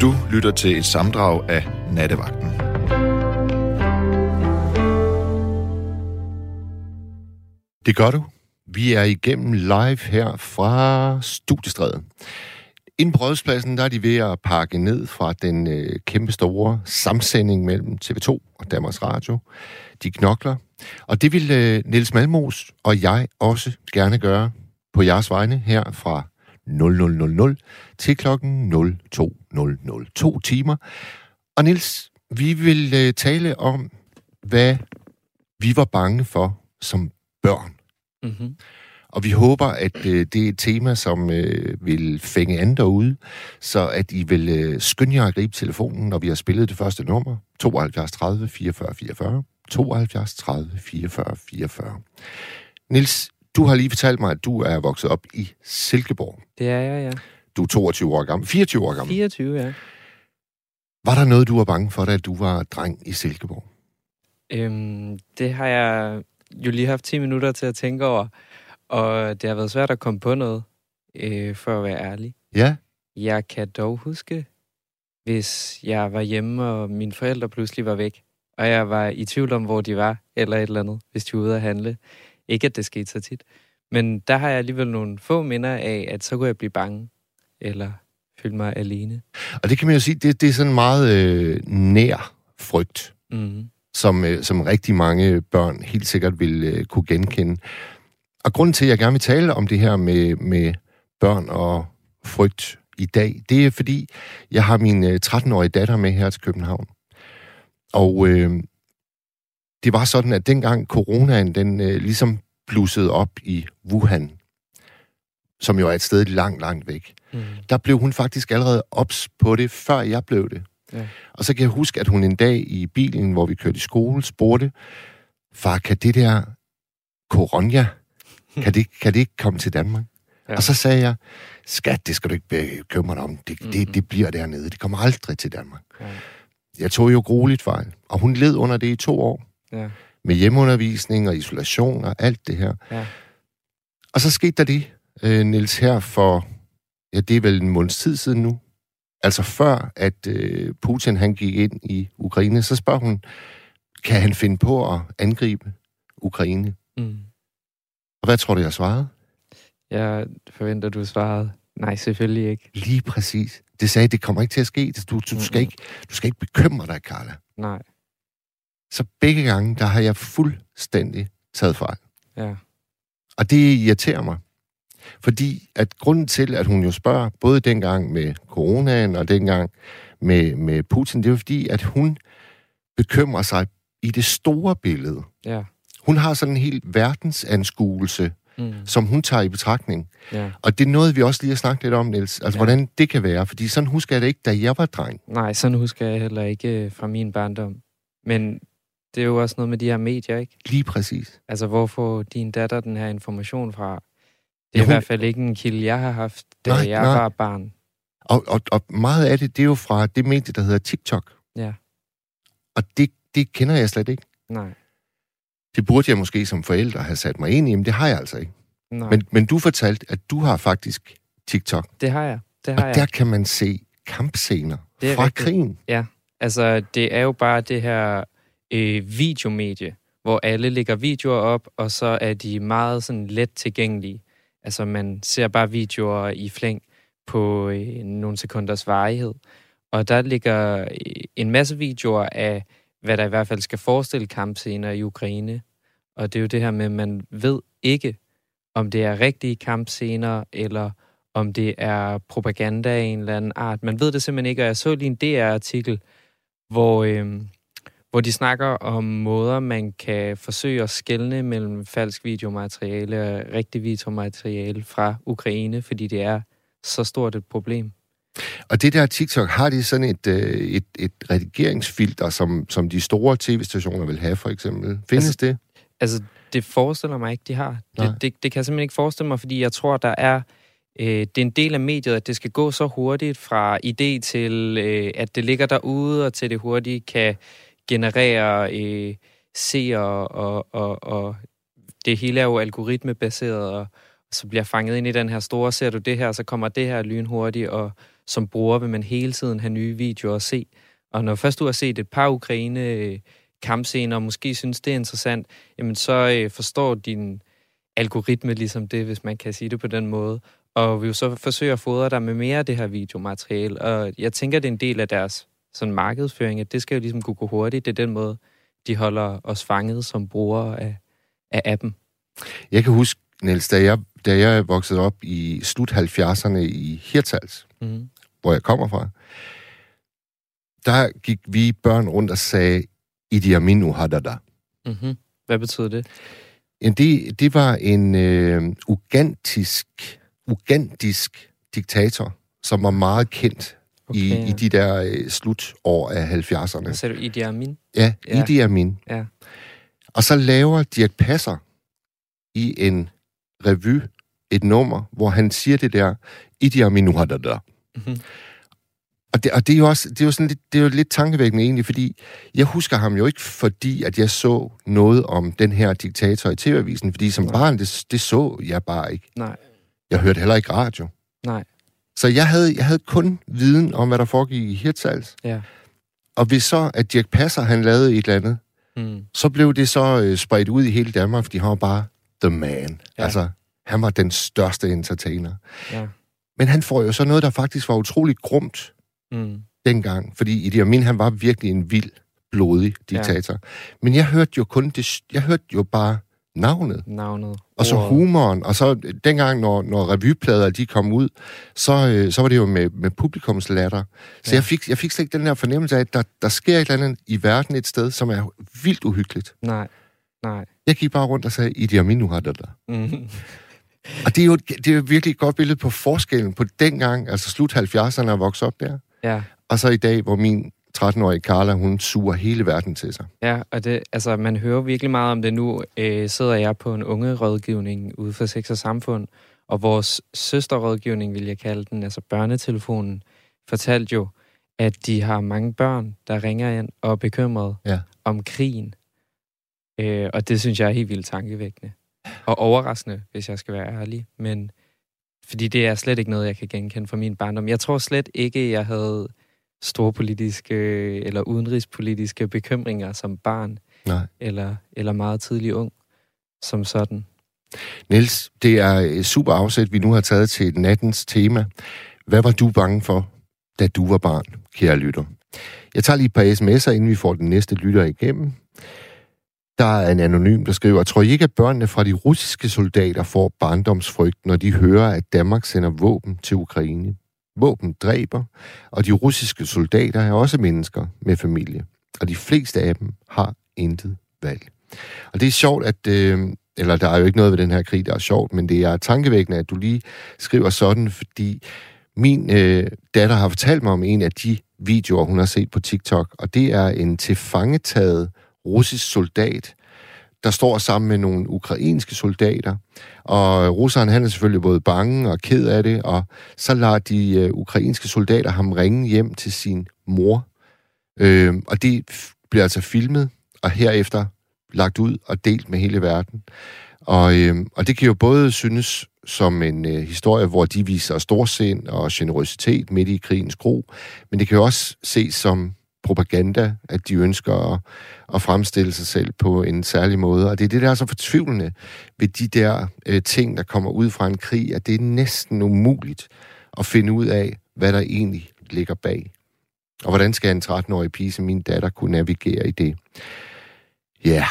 Du lytter til et samdrag af Nattevagten. Det gør du. Vi er igennem live her fra Studiestræden. Inden på Rådspladsen, der er de ved at pakke ned fra den øh, kæmpe store samsending mellem TV2 og Danmarks Radio. De knokler. Og det vil øh, Niels Malmos og jeg også gerne gøre på jeres vegne her fra 0000 til klokken 0200. To timer. Og Niels, vi vil øh, tale om, hvad vi var bange for som børn. Mm-hmm. Og vi håber, at øh, det er et tema, som øh, vil fænge andre derude, så at I vil øh, skynde jer at gribe telefonen, når vi har spillet det første nummer. 72 30 44 44. 72 30 44 44. Nils, du har lige fortalt mig, at du er vokset op i Silkeborg. Det er jeg, ja. Du er 22 år gammel. 24 år gammel. 24, ja. Var der noget, du var bange for, da du var dreng i Silkeborg? Øhm, det har jeg jo lige haft 10 minutter til at tænke over, og det har været svært at komme på noget, øh, for at være ærlig. Ja? Jeg kan dog huske, hvis jeg var hjemme, og mine forældre pludselig var væk, og jeg var i tvivl om, hvor de var, eller et eller andet, hvis de var ude at handle. Ikke, at det skete så tit. Men der har jeg alligevel nogle få minder af, at så kunne jeg blive bange, eller føle mig alene. Og det kan man jo sige, det, det er sådan meget øh, nær frygt, Mm. som, øh, som rigtig mange børn helt sikkert vil øh, kunne genkende. Og grunden til, at jeg gerne vil tale om det her med, med børn og frygt i dag, det er fordi, jeg har min øh, 13-årige datter med her til København. Og øh, det var sådan, at dengang coronaen den øh, ligesom blussede op i Wuhan, som jo er et sted langt, langt væk, Mm. der blev hun faktisk allerede ops på det, før jeg blev det. Ja. Og så kan jeg huske, at hun en dag i bilen, hvor vi kørte i skole, spurgte, far, kan det der corona, kan det, kan det ikke komme til Danmark? Ja. Og så sagde jeg, skat, det skal du ikke bekymre dig om. Det, Mhm. det, det bliver dernede. Det kommer aldrig til Danmark. Ja. Jeg tog jo grueligt fejl. Og hun led under det i to år. Ja. Med hjemmeundervisning og isolation og alt det her. Ja. Og så skete der det, øh, Niels, her for, ja, det er vel en måneds tid siden nu. Altså før, at øh, Putin han gik ind i Ukraine, så spørger hun, kan han finde på at angribe Ukraine? Mm. Og hvad tror du, jeg svarede? Jeg forventer, du svarede, nej, selvfølgelig ikke. Lige præcis. Det sagde, det kommer ikke til at ske. Du, du, skal, ikke, du skal ikke bekymre dig, Carla. Nej, Så begge gange, der har jeg fuldstændig taget fejl. ja. Og det irriterer mig. Fordi at grunden til, at hun jo spørger, både dengang med coronaen og dengang med, med Putin, det er jo fordi, at hun bekymrer sig i det store billede. Ja. Hun har sådan en helt verdensanskuelse, Mm. som hun tager i betragtning. ja. Og det er noget, vi også lige har snakket lidt om, Niels. Altså, Ja. ja. hvordan det kan være. Fordi sådan husker jeg det ikke, da jeg var dreng. Nej, sådan husker jeg heller ikke øh, fra min barndom. Men det er jo også noget med de her medier, ikke? Lige præcis. Altså, hvor får din datter den her information fra? Det er Ja, i hun- hvert fald ikke en kilde, jeg har haft, da Nej, jeg nej. var barn. Og, og, og meget af det, det er jo fra det medie, der hedder TikTok. Ja. Og det, det kender jeg slet ikke. Nej, Det burde jeg måske som forælder have sat mig ind i, men det har jeg altså ikke. nej. Men, men du fortalte, at du har faktisk TikTok. det har jeg. Det Og har jeg. der kan man se kampscener Det er fra rigtigt. krigen. Altså, det er jo bare det her øh, videomedie, hvor alle lægger videoer op, og så er de meget sådan let tilgængelige. Altså, man ser bare videoer i flæng på øh, nogle sekunders varighed. Og der ligger øh, en masse videoer af, hvad der i hvert fald skal forestille kampscener i Ukraine. Og det er jo det her med, at man ved ikke, om det er rigtige kampscener, eller om det er propaganda af en eller anden art. Man ved det simpelthen ikke, og jeg så lige en DR-artikel, hvor, øh, hvor de snakker om måder, man kan forsøge at skelne mellem falsk videomateriale og rigtig videomateriale fra Ukraine, fordi det er så stort et problem. Og det der TikTok, har de sådan et, øh, et, et redigeringsfilter, som, som de store tv-stationer vil have, for eksempel? Findes Altså, det? Altså, det forestiller mig ikke, de har. Nej. Det, det, det kan jeg simpelthen ikke forestille mig, fordi jeg tror, der er... Øh, det er en del af mediet, at det skal gå så hurtigt fra idé til, øh, at det ligger derude, og til det hurtigt kan genererer øh, seere, og, og, og det hele er jo algoritmebaseret, og, så bliver fanget ind i den her store, ser du det her, så kommer det her lynhurtigt, og som bruger vil man hele tiden have nye videoer at se. Og når først du har set et par Ukraine øh, kampscener, og måske synes, det er interessant, jamen så øh, forstår din algoritme ligesom det, hvis man kan sige det på den måde. Og vi vil så forsøge at fodre dig med mere af det her videomateriale. Og jeg tænker, det er en del af deres sådan markedsføring, at det skal jo ligesom kunne gå hurtigt. Det er den måde, de holder os fanget som brugere af, af appen. Jeg kan huske, Niels, da jeg, da jeg voksede op i slut 70'erne i Hirtals, mm. hvor jeg kommer fra, der gik vi børn rundt og sagde, Idi Amin Uhadada. Mm-hmm. Hvad betyder det? Det, det var en øh, ugantisk, ugantisk diktator, som var meget kendt okay, i, ja. i de der øh, slutår af 70'erne. Hvad sagde du, Idi Amin? Ja, ja. Idi Amin. Ja. Og så laver Dirk Passer i en revy et nummer, hvor han siger det der, Idi Amin Uhadada. Mm-hmm. Og det, og det er jo også det er jo sådan lidt, det er jo lidt tankevækkende egentlig, fordi jeg husker ham jo ikke, fordi at jeg så noget om den her diktator i TV-avisen, fordi som Nej. barn, det, det så jeg bare ikke. Nej. Jeg hørte heller ikke radio. Nej. Så jeg havde, jeg havde kun viden om, hvad der foregik i Hirtshals. Ja. Og hvis så, at Dirk Passer, han lavede et eller andet, mm. så blev det så øh, spredt ud i hele Danmark, fordi han var bare the man. Ja. Altså, han var den største entertainer. Ja. Men han får jo så noget, der faktisk var utroligt grumt mm. dengang. Fordi Idi Amin, han var virkelig en vild, blodig diktator. Ja. Men jeg hørte jo kun det, jeg hørte jo bare navnet. Navnet. Og så humoren. Og så dengang, når, når revyplader de kom ud, så, øh, så var det jo med, med publikumslatter. Så ja. jeg, fik, jeg fik slet ikke den her fornemmelse af, at der, der sker et eller andet i verden et sted, som er vildt uhyggeligt. Nej, nej. Jeg gik bare rundt og sagde, Idi Amin, nu har det der. Mm. Og det er, jo, det er jo virkelig et godt billede på forskellen på dengang, altså slut 70'erne, at vokse op der. Ja. Og så i dag, hvor min 13-årige Carla, hun suger hele verden til sig. Ja, og det, altså, man hører virkelig meget om det nu. Øh, sidder jeg på en unge rådgivning ude for Sex og Samfund, og vores søsterrådgivning, vil jeg kalde den, altså børnetelefonen, fortalte jo, at de har mange børn, der ringer ind og er bekymrede ja. om krigen. Øh, og det synes jeg er helt vildt tankevækkende. Og overraskende, hvis jeg skal være ærlig. Men fordi det er slet ikke noget, jeg kan genkende fra min barndom. Jeg tror slet ikke, jeg havde store politiske eller udenrigspolitiske bekymringer som barn. Nej. Eller, eller meget tidlig ung som sådan. Niels, det er super afsæt, vi nu har taget til nattens tema. Hvad var du bange for, da du var barn, kære lytter? Jeg tager lige et par sms'er, inden vi får den næste lytter igennem. Der er en anonym, der skriver, tror I ikke, at børnene fra de russiske soldater får barndomsfrygt, når de hører, at Danmark sender våben til Ukraine? Våben dræber, og de russiske soldater er også mennesker med familie. Og de fleste af dem har intet valg. Og det er sjovt, at... Øh, eller der er jo ikke noget ved den her krig, der er sjovt, men det er tankevækkende, at du lige skriver sådan, fordi min øh, datter har fortalt mig om en af de videoer, hun har set på TikTok, og det er en tilfangetaget russisk soldat, der står sammen med nogle ukrainske soldater. Og russeren, han er selvfølgelig både bange og ked af det, og så lader de øh, ukrainske soldater ham ringe hjem til sin mor. Øh, og det bliver altså filmet, og herefter lagt ud og delt med hele verden. Og, øh, og det kan jo både synes som en øh, historie, hvor de viser storsind og generøsitet midt i krigens gro, men det kan jo også ses som propaganda, at de ønsker at, at fremstille sig selv på en særlig måde. Og det er det, der er så fortvivlende ved de der øh, ting, der kommer ud fra en krig, at det er næsten umuligt at finde ud af, hvad der egentlig ligger bag. Og hvordan skal en 13-årig pige som min datter kunne navigere i det? Ja, yeah.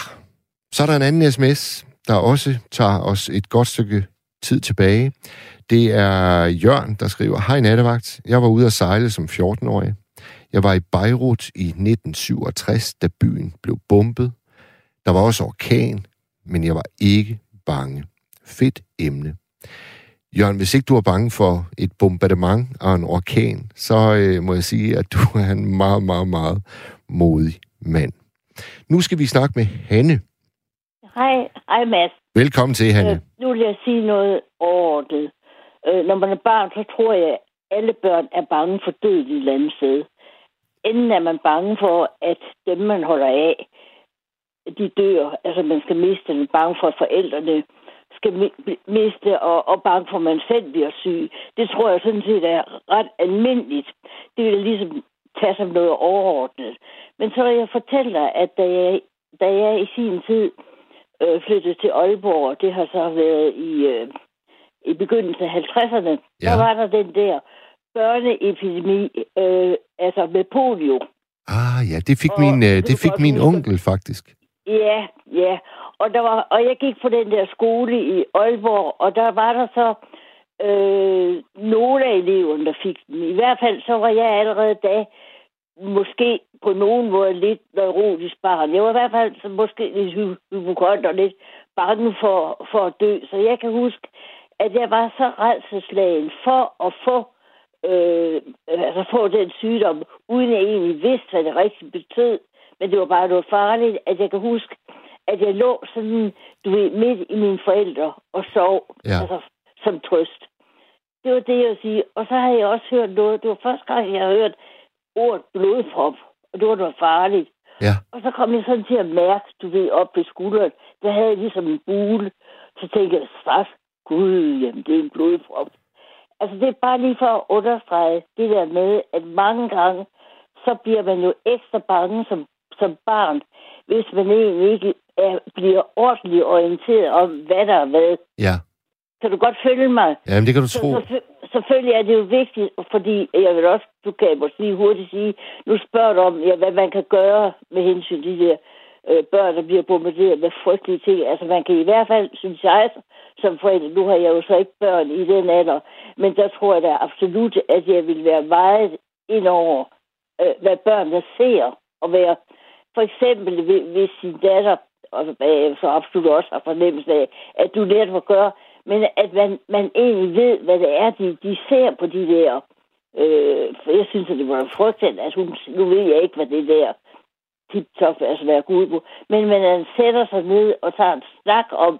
så er der en anden sms, der også tager os et godt stykke tid tilbage. Det er Jørn, der skriver, Hej nattevagt, jeg var ude at sejle som 14-årig. Jeg var i Beirut i 1967, da byen blev bombet. Der var også orkan, men jeg var ikke bange. Fedt emne. Jørgen, hvis ikke du er bange for et bombardement og en orkan, så øh, må jeg sige, at du er en meget, meget, meget modig mand. Nu skal vi snakke med Hanne. Hej, hej Mads. Velkommen til, Hanne. Øh, nu vil jeg sige noget overordnet. Øh, når man er barn, så tror jeg, at alle børn er bange for død et eller andet sted enden er man bange for, at dem, man holder af, de dør. Altså, man skal miste den bange for, at forældrene skal mi- miste, og, og bange for, at man selv bliver syg. Det tror jeg sådan set er ret almindeligt. Det vil ligesom tage som noget overordnet. Men så vil jeg fortælle dig, at da jeg, da jeg i sin tid øh, flyttede til Aalborg, det har så været i, øh, i begyndelsen af 50'erne, Ja. der var der den der børneepidemi, øh, altså med polio. Ah ja, det fik Og min, øh, det fik min onkel faktisk. Ja, ja. Og, der var, og jeg gik på den der skole i Aalborg, og der var der så øh, nogle af eleverne, der fik den. I hvert fald så var jeg allerede da måske på nogen måde lidt neurotisk barn. Jeg var i hvert fald så måske lidt hy- hypokont og lidt bange for, for at dø. Så jeg kan huske, at jeg var så redselslagen for at få øh, altså få den sygdom, uden jeg egentlig vidste, hvad det rigtig betød. Men det var bare noget farligt, at jeg kan huske, at jeg lå sådan, du ved, midt i mine forældre og sov, Ja. altså som trøst. Det var det, jeg vil sige. Og så har jeg også hørt noget. Det var første gang, jeg har hørt ordet blodprop, og det var noget farligt. Ja. Og så kom jeg sådan til at mærke, du ved, op ved skulderen, der havde jeg ligesom en bule. Så tænkte jeg, stress, gud, jamen det er en blodprop. Altså det er bare lige for at understrege det der med, at mange gange, så bliver man jo ekstra bange som, som barn, hvis man egentlig ikke er, bliver ordentligt orienteret om, hvad der er hvad. Ja. Kan du godt følge mig? Jamen, det kan du Så, tro. så, selvfølgelig er det jo vigtigt, fordi jeg vil også, du kan måske hurtigt sige, nu spørger du om, ja, hvad man kan gøre med hensyn til de der øh, børn, der bliver bombarderet med frygtelige ting. Altså man kan i hvert fald, synes jeg, som forældre, nu har jeg jo så ikke børn i den alder, men der tror jeg da absolut, at jeg vil være meget ind over, øh, hvad børnene ser, og være for eksempel, hvis- sin datter, og øh, så absolut også har fornemmelse af, at du lærer at gøre, men at man, man egentlig ved, hvad det er, de, de ser på de der. Øh, for jeg synes, at det var frygteligt, at hun, nu ved jeg ikke, hvad det der tip-top altså går ud på, men man sætter sig ned og tager en snak om,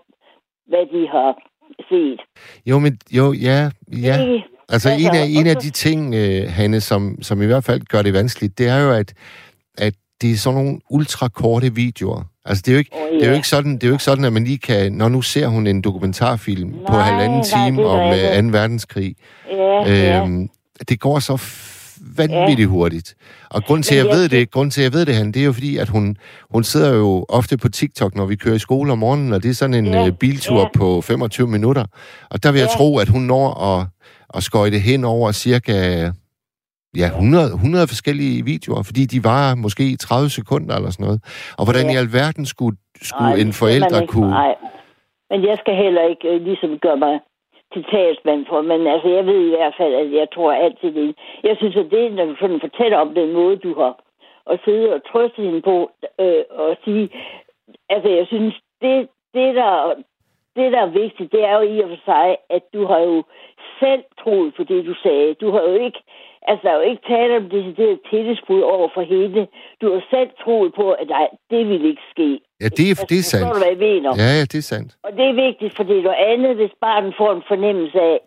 hvad de har set. Jo, men jo, ja, ja. Ikke? Altså, Altså, en af, en af de ting, øh, Hanne, som, som i hvert fald gør det vanskeligt, det er jo, at, at det er sådan nogle ultrakorte videoer. Altså, det er, jo ikke, Åh, det, er jo ja. ikke sådan, det er jo ikke sådan, at man lige kan... Når nu ser hun en dokumentarfilm på Nej, halvanden nej, time om rigtigt. øh, 2. verdenskrig, Ja, ja. øhm, det går så vanvittigt hurtigt. Og grund til, at jeg ved det, grund til, at jeg ved det, han, det er jo fordi, at hun, hun sidder jo ofte på TikTok, når vi kører i skole om morgenen, og det er sådan en Ja, øh, biltur ja. på 25 minutter. Og der vil jeg Ja. tro, at hun når at, at skøjte hen over cirka ja, 100, 100 forskellige videoer, fordi de varer måske 30 sekunder eller sådan noget. Og hvordan Ja. i alverden skulle, skulle Nej, en forælder kunne... Nej. Men jeg skal heller ikke øh, ligesom gøre mig til talsmand for, men altså, jeg ved i hvert fald, at jeg tror altid det. Jeg synes, at det, når du sådan fortæller om den måde, du har at sidde og trøste hende på, øh, og sige, altså, jeg synes, det, det, der, det, der er vigtigt, det er jo i og for sig, at du har jo selv troet på det, du sagde. Du har jo ikke, altså, der er jo ikke tale om decideret tillidsbrud over for hende. Du har selv troet på, at nej, det ville ikke ske. Ja, det er, det er Altså, Forstår sandt. du, hvad jeg mener? Ja, ja, det er sandt. Og det er vigtigt, for det er noget andet, hvis barnet får en fornemmelse af,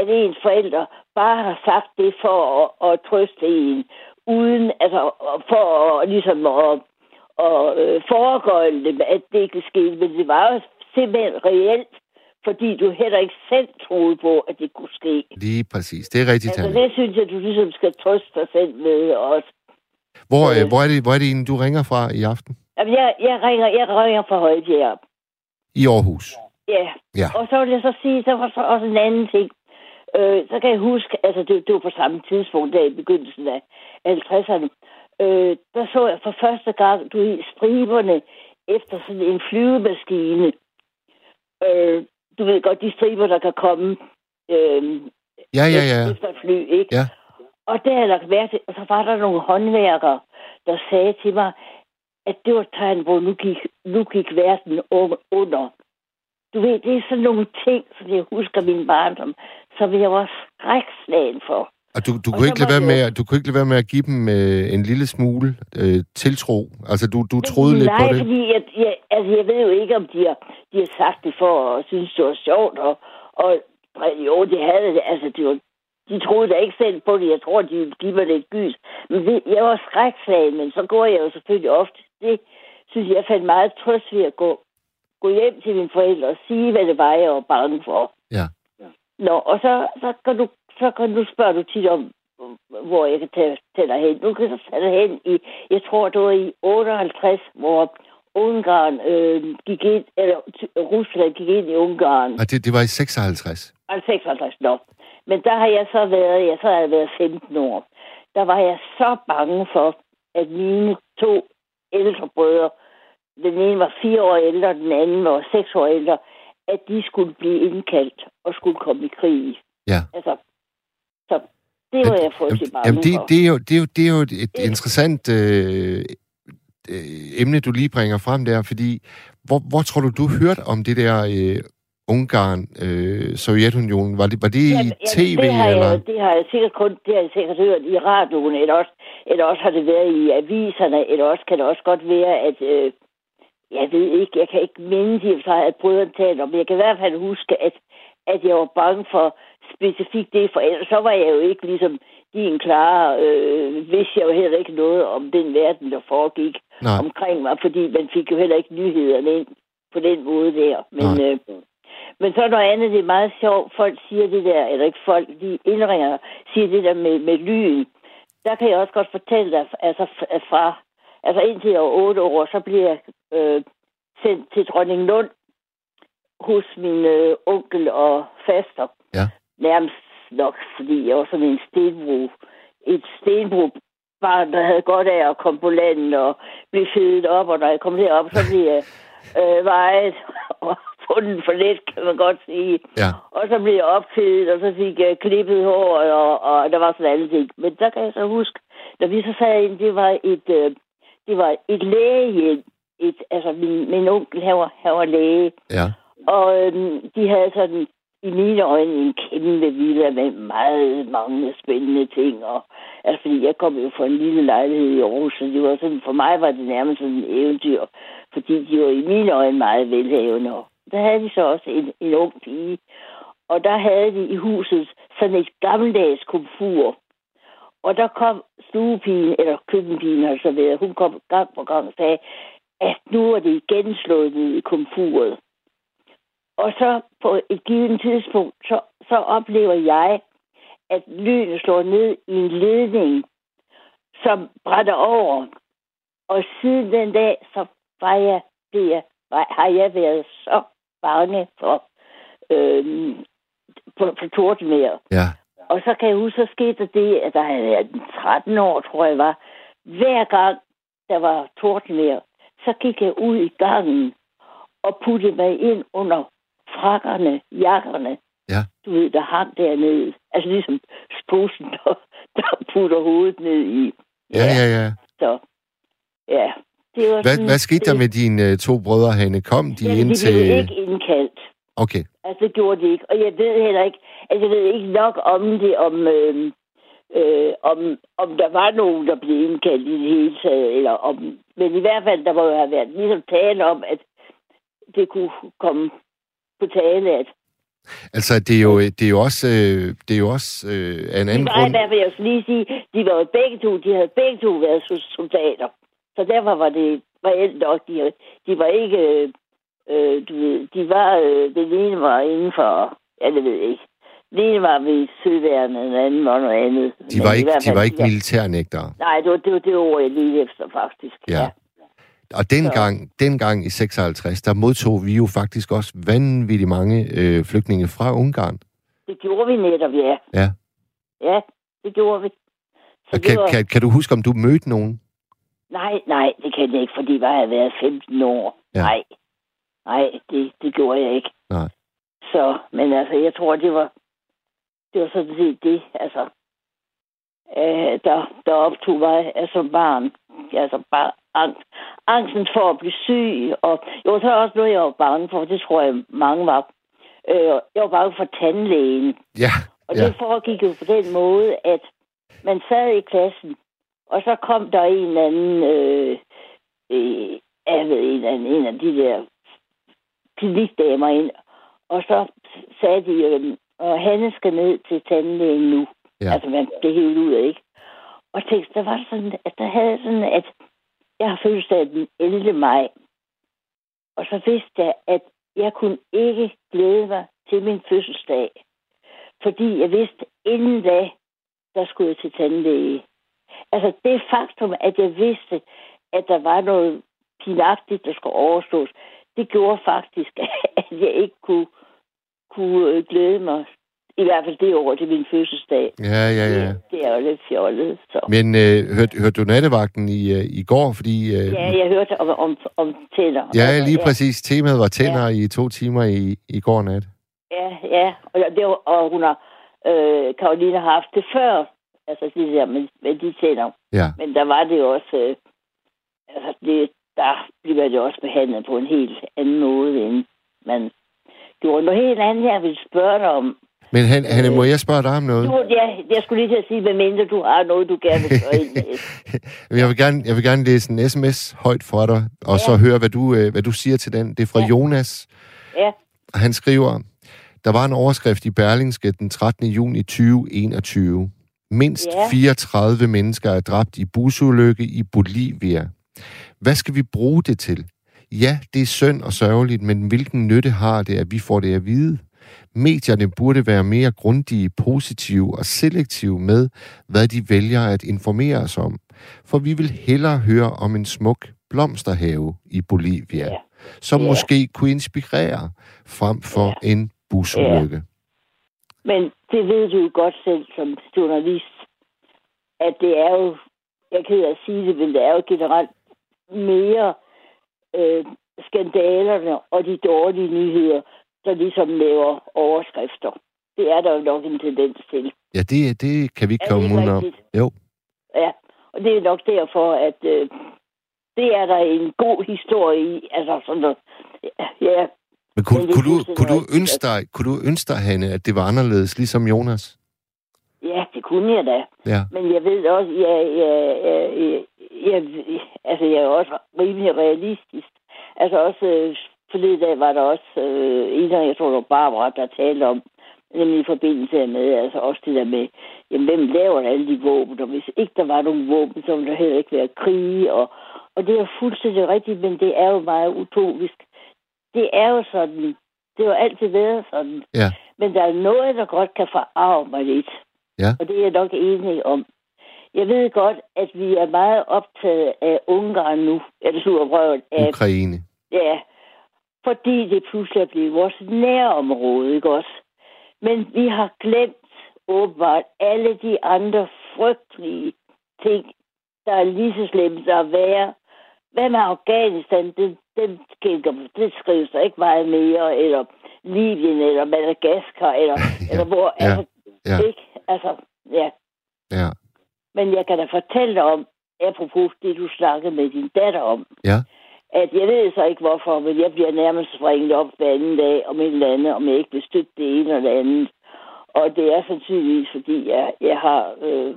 at ens forældre bare har sagt det for at, at trøste en, uden, altså for at, ligesom at, at øh, foregøjle dem, at det ikke skete. Men det var jo simpelthen reelt, fordi du heller ikke selv troede på, at det kunne ske. Lige præcis. Det er rigtigt, Altså, det synes jeg, du ligesom skal trøste dig selv med også. Hvor, øh, øh, hvor, er det, hvor er det egentlig, du ringer fra i aften? Jamen, jeg, jeg, ringer, jeg ringer fra Højbjerg. I Aarhus. Ja. Ja. Og så vil jeg så sige, så var så også en anden ting. Øh, så kan jeg huske, altså det, det var på samme tidspunkt, der i begyndelsen af 50'erne, øh, der så jeg for første gang, du i striberne efter sådan en flyvemaskine. Øh, du ved godt, de striber, der kan komme øh, Ja, ja, ja. efter et fly, ikke? Ja. Og der er der været, og så var der nogle håndværkere, der sagde til mig, at det var et tegn, hvor nu gik, nu gik verden un- under. Du ved, det er sådan nogle ting, som jeg husker min barndom, som jeg var skrækslagen for. Og du, du, kunne ikke lade være det- med, at- du kunne ikke lade være med at give dem øh, en lille smule øh, tiltro. Altså, du, du troede lidt Nej, på det. fordi jeg, jeg, altså, jeg ved jo ikke, om de har, de har sagt det for at synes, det var sjovt. Og, og jo, det havde det. Altså, det var, de troede da ikke selv på det. Jeg tror, de ville give mig lidt gys. Men det, jeg var skrækslagen, men så går jeg jo selvfølgelig ofte. Det synes jeg, fandt meget trøst ved at gå, gå hjem til mine forældre og sige, hvad det var, jeg var bange for. Ja. Nå, og så, så, kan du, så kan du spørge du tit om, hvor jeg kan tage, tage dig hen. Nu kan jeg tage dig hen i, jeg tror, det var i 58, hvor Ungarn øh, gik ind, eller Rusland gik ind i Ungarn. Og det, det var i 56? Altså 56, nå. Men der har jeg så været, jeg så har jeg været 15 år. Der var jeg så bange for, at mine to ældre brødre, den ene var fire år ældre, den anden var seks år ældre, at de skulle blive indkaldt og skulle komme i krig. Ja. Altså, så det var jeg frygtelig bange Jamen, det, for. det, er jo, det, er jo, det er jo et, et interessant øh, øh, emne, du lige bringer frem der, fordi hvor, hvor tror du, du hørte om det der øh, Ungarn, øh, Sovjetunionen? Var det, var det i tv, det har, eller? jeg, det har jeg sikkert kun, det har jeg sikkert hørt i radioen, eller også, eller også har det været i aviserne, eller også kan det også godt være, at øh, jeg ved ikke, jeg kan ikke mindes i sig, at brødrene talte om, men jeg kan i hvert fald huske, at, at jeg var bange for specifikt det, for ellers så var jeg jo ikke ligesom din klare, øh, vidste jeg jo heller ikke noget om den verden, der foregik Nej. omkring mig, fordi man fik jo heller ikke nyhederne ind på den måde der. Men, Nej. øh, men så noget andet, det er meget sjovt, folk siger det der, eller ikke folk, de indringer, siger det der med, med lyn. Der kan jeg også godt fortælle dig, altså fra, altså indtil jeg var otte år, så bliver jeg øh, sendt til Dronning Lund hos min øh, onkel og faster. Ja. Nærmest nok, fordi jeg var sådan en stenbro, et stenbro barn, der havde godt af at komme på landet og blive fedet op, og når jeg kom derop, så blev jeg øh, vejet og fundet for let, kan man godt sige. Ja. Og så blev jeg opfedet, og så fik jeg klippet hår, og, og der var sådan alle ting. Men der kan jeg så huske, når vi så sad ind, det var et, øh, det var et lægehjem. Et, altså, min, min onkel, han var, han var læge. Ja. Og øhm, de havde sådan i mine øjne en kæmpe villa med meget mange spændende ting. Og, altså, fordi jeg kom jo fra en lille lejlighed i Aarhus, så det var sådan, for mig var det nærmest sådan en eventyr, fordi de var i mine øjne meget velhavende. Og der havde de så også en, en ung pige, og der havde de i huset sådan et gammeldags komfur. Og der kom stuepigen, eller køkkenpigen har så været, hun kom gang på gang og sagde, at nu er det igen slået ned i komfuret. Og så på et givet tidspunkt, så, så oplever jeg, at lynet slår ned i en ledning, som brænder over. Og siden den dag, så var jeg, det jeg, var, har jeg været så bange for, øhm, for, for tordenvejr. Ja. Og så kan jeg huske, så skete der det, at der havde været 13 år, tror jeg var. Hver gang der var tordenvejr, så gik jeg ud i gangen og puttede mig ind under frakkerne, jakkerne. Ja. Du ved, der hang dernede. Altså ligesom sposen, der, der putter hovedet ned i. Ja, ja, ja. Så, ja. Det var Hvad, sådan, hvad skete der med dine øh, to brødre, Hanne? Kom de Jamen, ind de til... blev ikke indkaldt. Okay. Altså, det gjorde de ikke. Og jeg ved heller ikke, altså, jeg ved ikke nok om det, om, øh, øh, om, om der var nogen, der blev indkaldt i det hele taget, eller om, men i hvert fald, der må jo have været ligesom tale om, at det kunne komme på tale, at Altså, det er jo, det er jo også, øh, det er jo også øh, en de anden var i grund... hvert fald, jeg skal lige sige, de var jo begge to, de havde begge to været so- soldater. Så derfor var det reelt nok, de, de var ikke, øh, øh, du ved, de var, øh, den ene var inden for, ja, det ved jeg ikke. Den ene var ved søværende, den anden var noget andet. De var Men i ikke, de var ikke ja. militærnægtere. Nej, det var det, var det ord, jeg lige efter, faktisk. Ja. Og dengang, dengang i 56, der modtog vi jo faktisk også vanvittigt mange øh, flygtninge fra Ungarn. Det gjorde vi netop, ja. Ja. Ja, det gjorde vi. Så Og kan, var... kan, kan du huske, om du mødte nogen? Nej, nej, det kan jeg ikke, fordi jeg havde været 15 år. Ja. Nej, nej, det, det gjorde jeg ikke. Nej. Så, men altså, jeg tror, det var, det var sådan set det, altså, øh, der, der optog mig altså barn. Altså bare angst. Angsten for at blive syg, og jo, så er også noget, jeg var bange for, det tror jeg mange var. Øh, jeg var bange for tandlægen. Ja, Og ja. det foregik jo på den måde, at man sad i klassen, og så kom der en eller anden, øh, øh, jeg ved, en, anden, en af de der klinikdamer ind, og så sagde de, øh, og Hanne skal ned til tandlægen nu. Ja. Altså, man blev helt ud af, ikke? Og tænkte, der var sådan, at der havde sådan, at jeg har fødselsdag den 11. maj. Og så vidste jeg, at jeg kunne ikke glæde mig til min fødselsdag. Fordi jeg vidste, inden da, der skulle jeg til tandlæge. Altså det faktum, at jeg vidste, at der var noget pinagtigt, der skulle overstås, det gjorde faktisk, at jeg ikke kunne, kunne øh, glæde mig. I hvert fald det år til min fødselsdag. Ja, ja, ja. Det, det er jo lidt fjollet. Så. Men øh, hørte, hørte du nattevagten i, øh, i går? Fordi, øh, Ja, jeg hørte om, om, om tænder. ja, Altså, lige præcis. Temaet var tænder i to timer i, i går nat. Ja, ja. Og, det var, og hun har, øh, Karoline har haft det før. Altså det der med, med de tænder. Ja. Men der var det også... Øh, altså det, der bliver det også behandlet på en helt anden måde, end man gjorde. Noget helt andet, jeg vil spørge dig om. Men han, Hanne, må jeg spørge dig om noget? Du, ja, jeg skulle lige til at sige, hvad mindre du har noget, du gerne vil spørge jeg, vil gerne, jeg vil gerne læse en sms højt for dig, og Ja. så høre, hvad du, øh, hvad du siger til den. Det er fra Ja. Jonas. Ja, Han skriver, der var en overskrift i Berlingske den 13. juni 2021. Mindst Ja. 34 mennesker er dræbt i busulykke i Bolivia. Hvad skal vi bruge det til? Ja, det er synd og sørgeligt, men hvilken nytte har det, at vi får det at vide? Medierne burde være mere grundige, positive og selektive med, hvad de vælger at informere os om. For vi vil hellere høre om en smuk blomsterhave i Bolivia, Ja. som Ja. måske kunne inspirere frem for en busulykke. men det ved du jo godt selv som journalist, at det er jo, jeg af at sige det, men det er jo generelt mere øh, skandalerne og de dårlige nyheder, der ligesom laver overskrifter. Det er der jo nok en tendens til. Ja, det, det kan vi ikke komme udenom. Jo. Ja, og det er nok derfor, at øh, det er der en god historie i. Altså sådan noget. Ja, Men kunne, er kunne, du, kunne, du ønske dig, kunne du ønske dig, Hanne, at det var anderledes, ligesom Jonas? ja, det kunne jeg da. Ja. Men jeg ved også, jeg, jeg, jeg, jeg, jeg, altså jeg er også rimelig realistisk. Altså også øh, forleden dag var der også øh, en jeg tror det var Barbara, der talte om, nemlig i forbindelse med, altså også det der med, jamen hvem laver alle de våben, og hvis ikke der var nogen våben, så ville der heller ikke være krige, og, og det er jo fuldstændig rigtigt, men det er jo meget utopisk. Det er jo sådan, det har altid været sådan. Ja. Men der er noget, der godt kan forarve mig lidt. Ja. Og det er jeg nok enig om. Jeg ved godt, at vi er meget optaget af Ungarn nu, eller surrøven af, Ukraine. ja, fordi det pludselig er blevet vores nærområde, ikke også? Men vi har glemt åbenbart alle de andre frygtelige ting, der er lige så slemt at være. Hvad med Afghanistan? Det, det, det skrives der ikke meget mere, eller Libyen, eller Madagaskar, eller, Ja, eller hvor, ja, altså, ja. ikke? Altså, ja. Ja. Men jeg kan da fortælle dig om, apropos det, du snakkede med din datter om, Ja. At jeg ved så ikke hvorfor, men jeg bliver nærmest springet op hver anden dag om et eller andet, om jeg ikke vil støtte det ene eller det andet. Og det er sandsynligvis, fordi jeg, jeg har øh,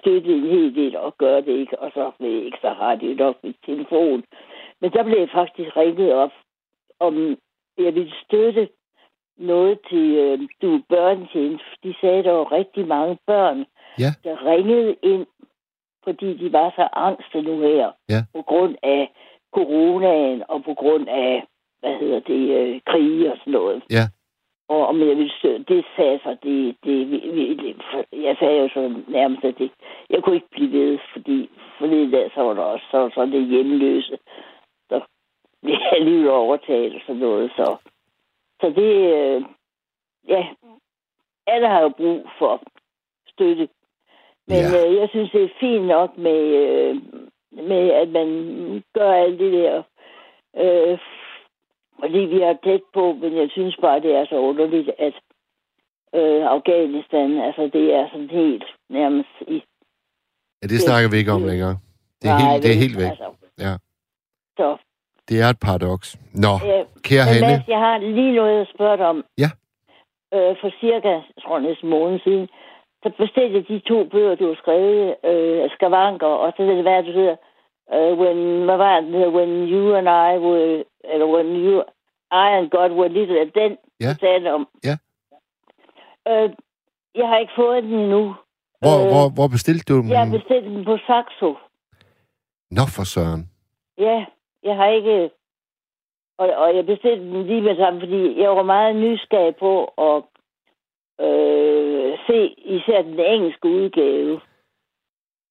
støttet en hel del og gør det ikke, og så ved jeg ikke, så har de jo nok mit telefon. Men der blev jeg faktisk ringet op, om jeg ville støtte noget til øh, du børnetjeneste. De sagde, at der var rigtig mange børn, Ja. der ringede ind, fordi de var så angste nu her, Ja. på grund af coronaen og på grund af, hvad hedder det, øh, krige og sådan noget. Ja. Og om jeg ville støtte, det sagde så, det, det, det, det, jeg sagde jo så nærmest, at det, jeg kunne ikke blive ved, fordi forleden dag, så var der også så, der sådan det hjemløse, der blev alligevel overtaget og sådan noget, så, så det, øh, ja, alle har jo brug for støtte. Men ja. øh, jeg synes, det er fint nok med, øh, med at man gør alt det der. Øh, fordi vi er tæt på, men jeg synes bare, det er så underligt, at øh, Afghanistan, altså det er sådan helt nærmest i... ja, det snakker vi ikke om længere. Det er, Nej, helt, det er helt væk. Altså, Ja. så, Det er et paradoks. Nå, øh, kære Hanne. Mads, jeg har lige noget at spørge dig om. Ja. Øh, for cirka, jeg tror næsten en måned siden, så bestilte jeg de to bøger, du har skrevet, øh, Skavanker, og så det, hvad du hedder, uh, when, hvad var det, when you and I were, eller when you, I and God were little, at den, Ja. talte om. Ja. Øh, jeg har ikke fået den endnu. Hvor, øh, hvor, hvor bestilte du dem? Jeg har bestilt den på Saxo. Nå for søren. Ja, jeg har ikke... Og, og jeg bestilte den lige med sammen, fordi jeg var meget nysgerrig på at øh, se især den engelske udgave.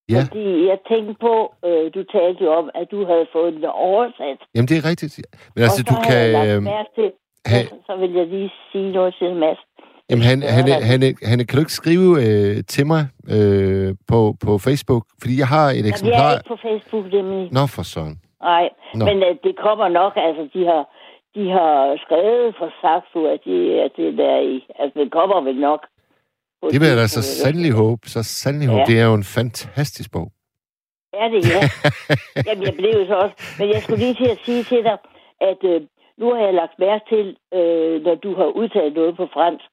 Ja. Fordi jeg tænkte på, øh, du talte jo om, at du havde fået den oversat. Jamen, det er rigtigt. Men altså, du havde jeg kan... lagt Øh, mærke til, have, så, vil jeg lige sige noget til Mads. jamen, han, han, han- han, han, kan du ikke skrive øh, til mig øh, på, på Facebook? Fordi jeg har et Jamen, jeg er eksemplar... ikke på Facebook, nemlig. Nå, for søren. Nej, Nå. men uh, det kommer nok, altså de har, de har skrevet for Saxo, at, de, at det der er i. Altså det kommer vel nok. Det vil jeg da så sandelig håbe. Så sandelig håbe. Ja. Det er jo en fantastisk bog. Er det, ja. Jamen, jeg blev så også. Men jeg skulle lige til at sige til dig, at øh, nu har jeg lagt mærke til, øh, når du har udtalt noget på fransk,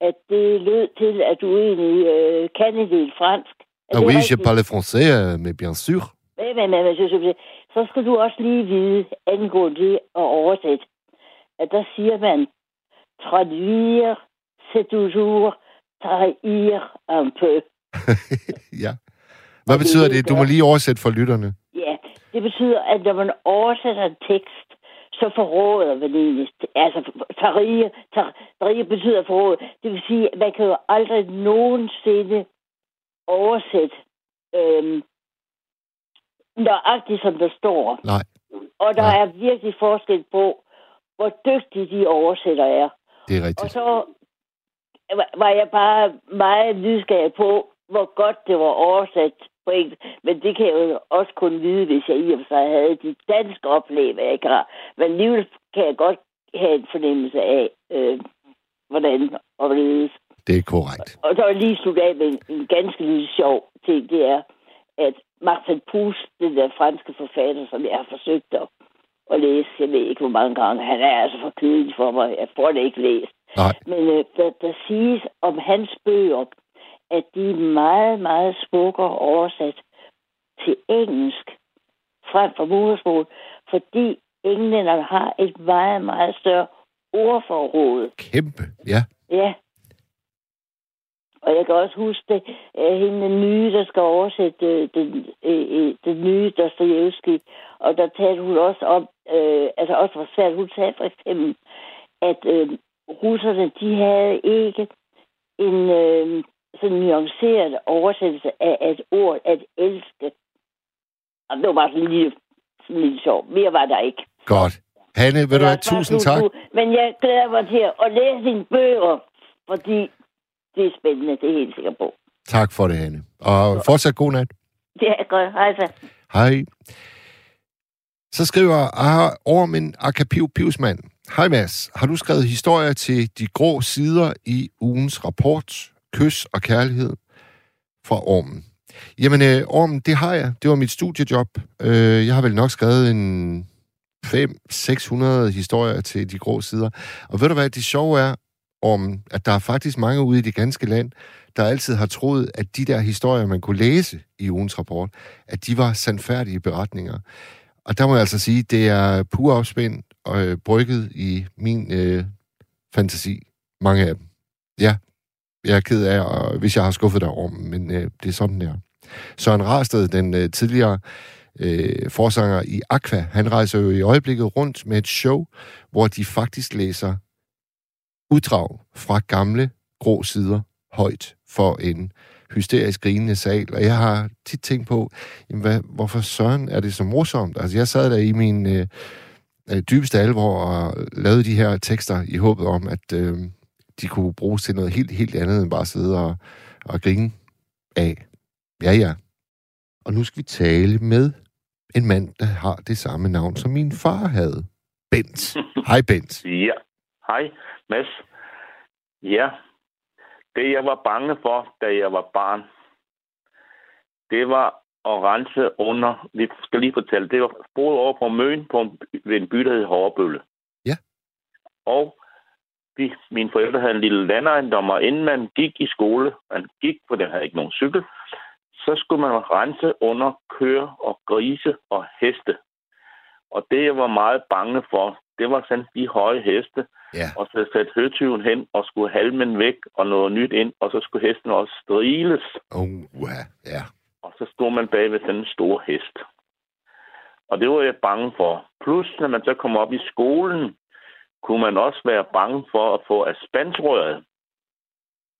at det lød til, at du egentlig øh, kan en del fransk. Ah oui, je rigtigt? parle français, øh, mais bien sûr. Men, men, men, men, så, skal du også lige vide, angående det at oversætte, at der siger man, traduire, c'est toujours trahir un peu. ja. Hvad Og betyder er det? Du må lige oversætte for lytterne. Ja, det betyder, at når man oversætter en tekst, så forråder man egentlig. Altså, tarie, tarie betyder forråd. Det vil sige, at man kan jo aldrig nogensinde oversætte øhm, nøjagtigt, som der står. Nej. Og der Nej. er virkelig forskel på, hvor dygtige de oversætter er. Det er Og rigtigt. så var- jeg bare meget nysgerrig på, hvor godt det var oversat på engelsk. Men det kan jeg jo også kun vide, hvis jeg i og for sig havde de danske oplevelser, jeg ikke har. Men alligevel kan jeg godt have en fornemmelse af, øh, hvordan og hvorledes. Det er korrekt. Og så vil jeg lige slutte af med en, en ganske lille sjov ting, det er, at Marcel Proust, den der franske forfatter, som jeg har forsøgt at, at læse, jeg ved ikke hvor mange gange, han er altså for kedelig for mig, jeg får det ikke læst. Nej. Men øh, der, der siges om hans bøger, at de er meget, meget smukkere oversat til engelsk frem for modersmål, fordi englænderne har et meget, meget større ordforråd. Kæmpe. Ja. Ja. Og jeg kan også huske det, øh, hende den nye, der skal oversætte øh, den, øh, øh, den nye Dostojevski. Og der talte hun også om, øh, altså også var svært, hun sagde for eksempel, at øh, russerne, de havde ikke en øh, sådan nuanceret oversættelse af et ord, at elske. Og det var bare sådan lille, sådan en lille sjov. Mere var der ikke. Godt. Hanne, ved du altså, Tusind tak. du- Men jeg glæder mig til at læse dine bøger, fordi det er spændende, det er helt sikker på. Tak for det, Hanne. Og fortsat god nat. Er godt. Hej så. Hej. Så skriver Ormen Akapiv Pivsmand. Hej Mads, har du skrevet historier til de grå sider i ugens rapport, Kys og Kærlighed fra Ormen? Jamen, øh, Ormen, det har jeg. Det var mit studiejob. Øh, jeg har vel nok skrevet en 500-600 historier til de grå sider. Og ved du hvad, det sjove er, om at der er faktisk mange ude i det ganske land, der altid har troet, at de der historier, man kunne læse i ugens rapport, at de var sandfærdige beretninger. Og der må jeg altså sige, det er pur opspind og øh, brygget i min øh, fantasi. Mange af dem. Ja, jeg er ked af, og, hvis jeg har skuffet dig over men øh, det er sådan, der. Søren Rarsted, den øh, tidligere øh, forsanger i Aqua, han rejser jo i øjeblikket rundt med et show, hvor de faktisk læser uddrag fra gamle grå sider højt for en hysterisk grinende sal. Og jeg har tit tænkt på, jamen, hvad, hvorfor søren er det så morsomt? Altså, jeg sad der i min øh, øh, dybeste alvor og lavede de her tekster i håbet om, at øh, de kunne bruges til noget helt, helt andet end bare at sidde og, og grine af. Ja, ja. Og nu skal vi tale med en mand, der har det samme navn, som min far havde. Bent. Hej, Bent. Ja. Hej, Mads. Ja. Det, jeg var bange for, da jeg var barn, det var at rense under... Vi skal lige fortælle, det var boet over på Møn på en, ved en by, der hed Hårbølle. Ja. Og vi, mine forældre havde en lille landejendom, og inden man gik i skole, man gik, for den havde ikke nogen cykel, så skulle man rense under køer og grise og heste. Og det, jeg var meget bange for, det var sådan de høje heste, Ja. og så satte høtyven hen og skulle halmen væk og noget nyt ind, og så skulle hesten også striles, Oh, ja. og så stod man bag ved sådan en stor hest. Og det var jeg bange for. plus, når man så kommer op i skolen, kunne man også være bange for at få aspandsrøret.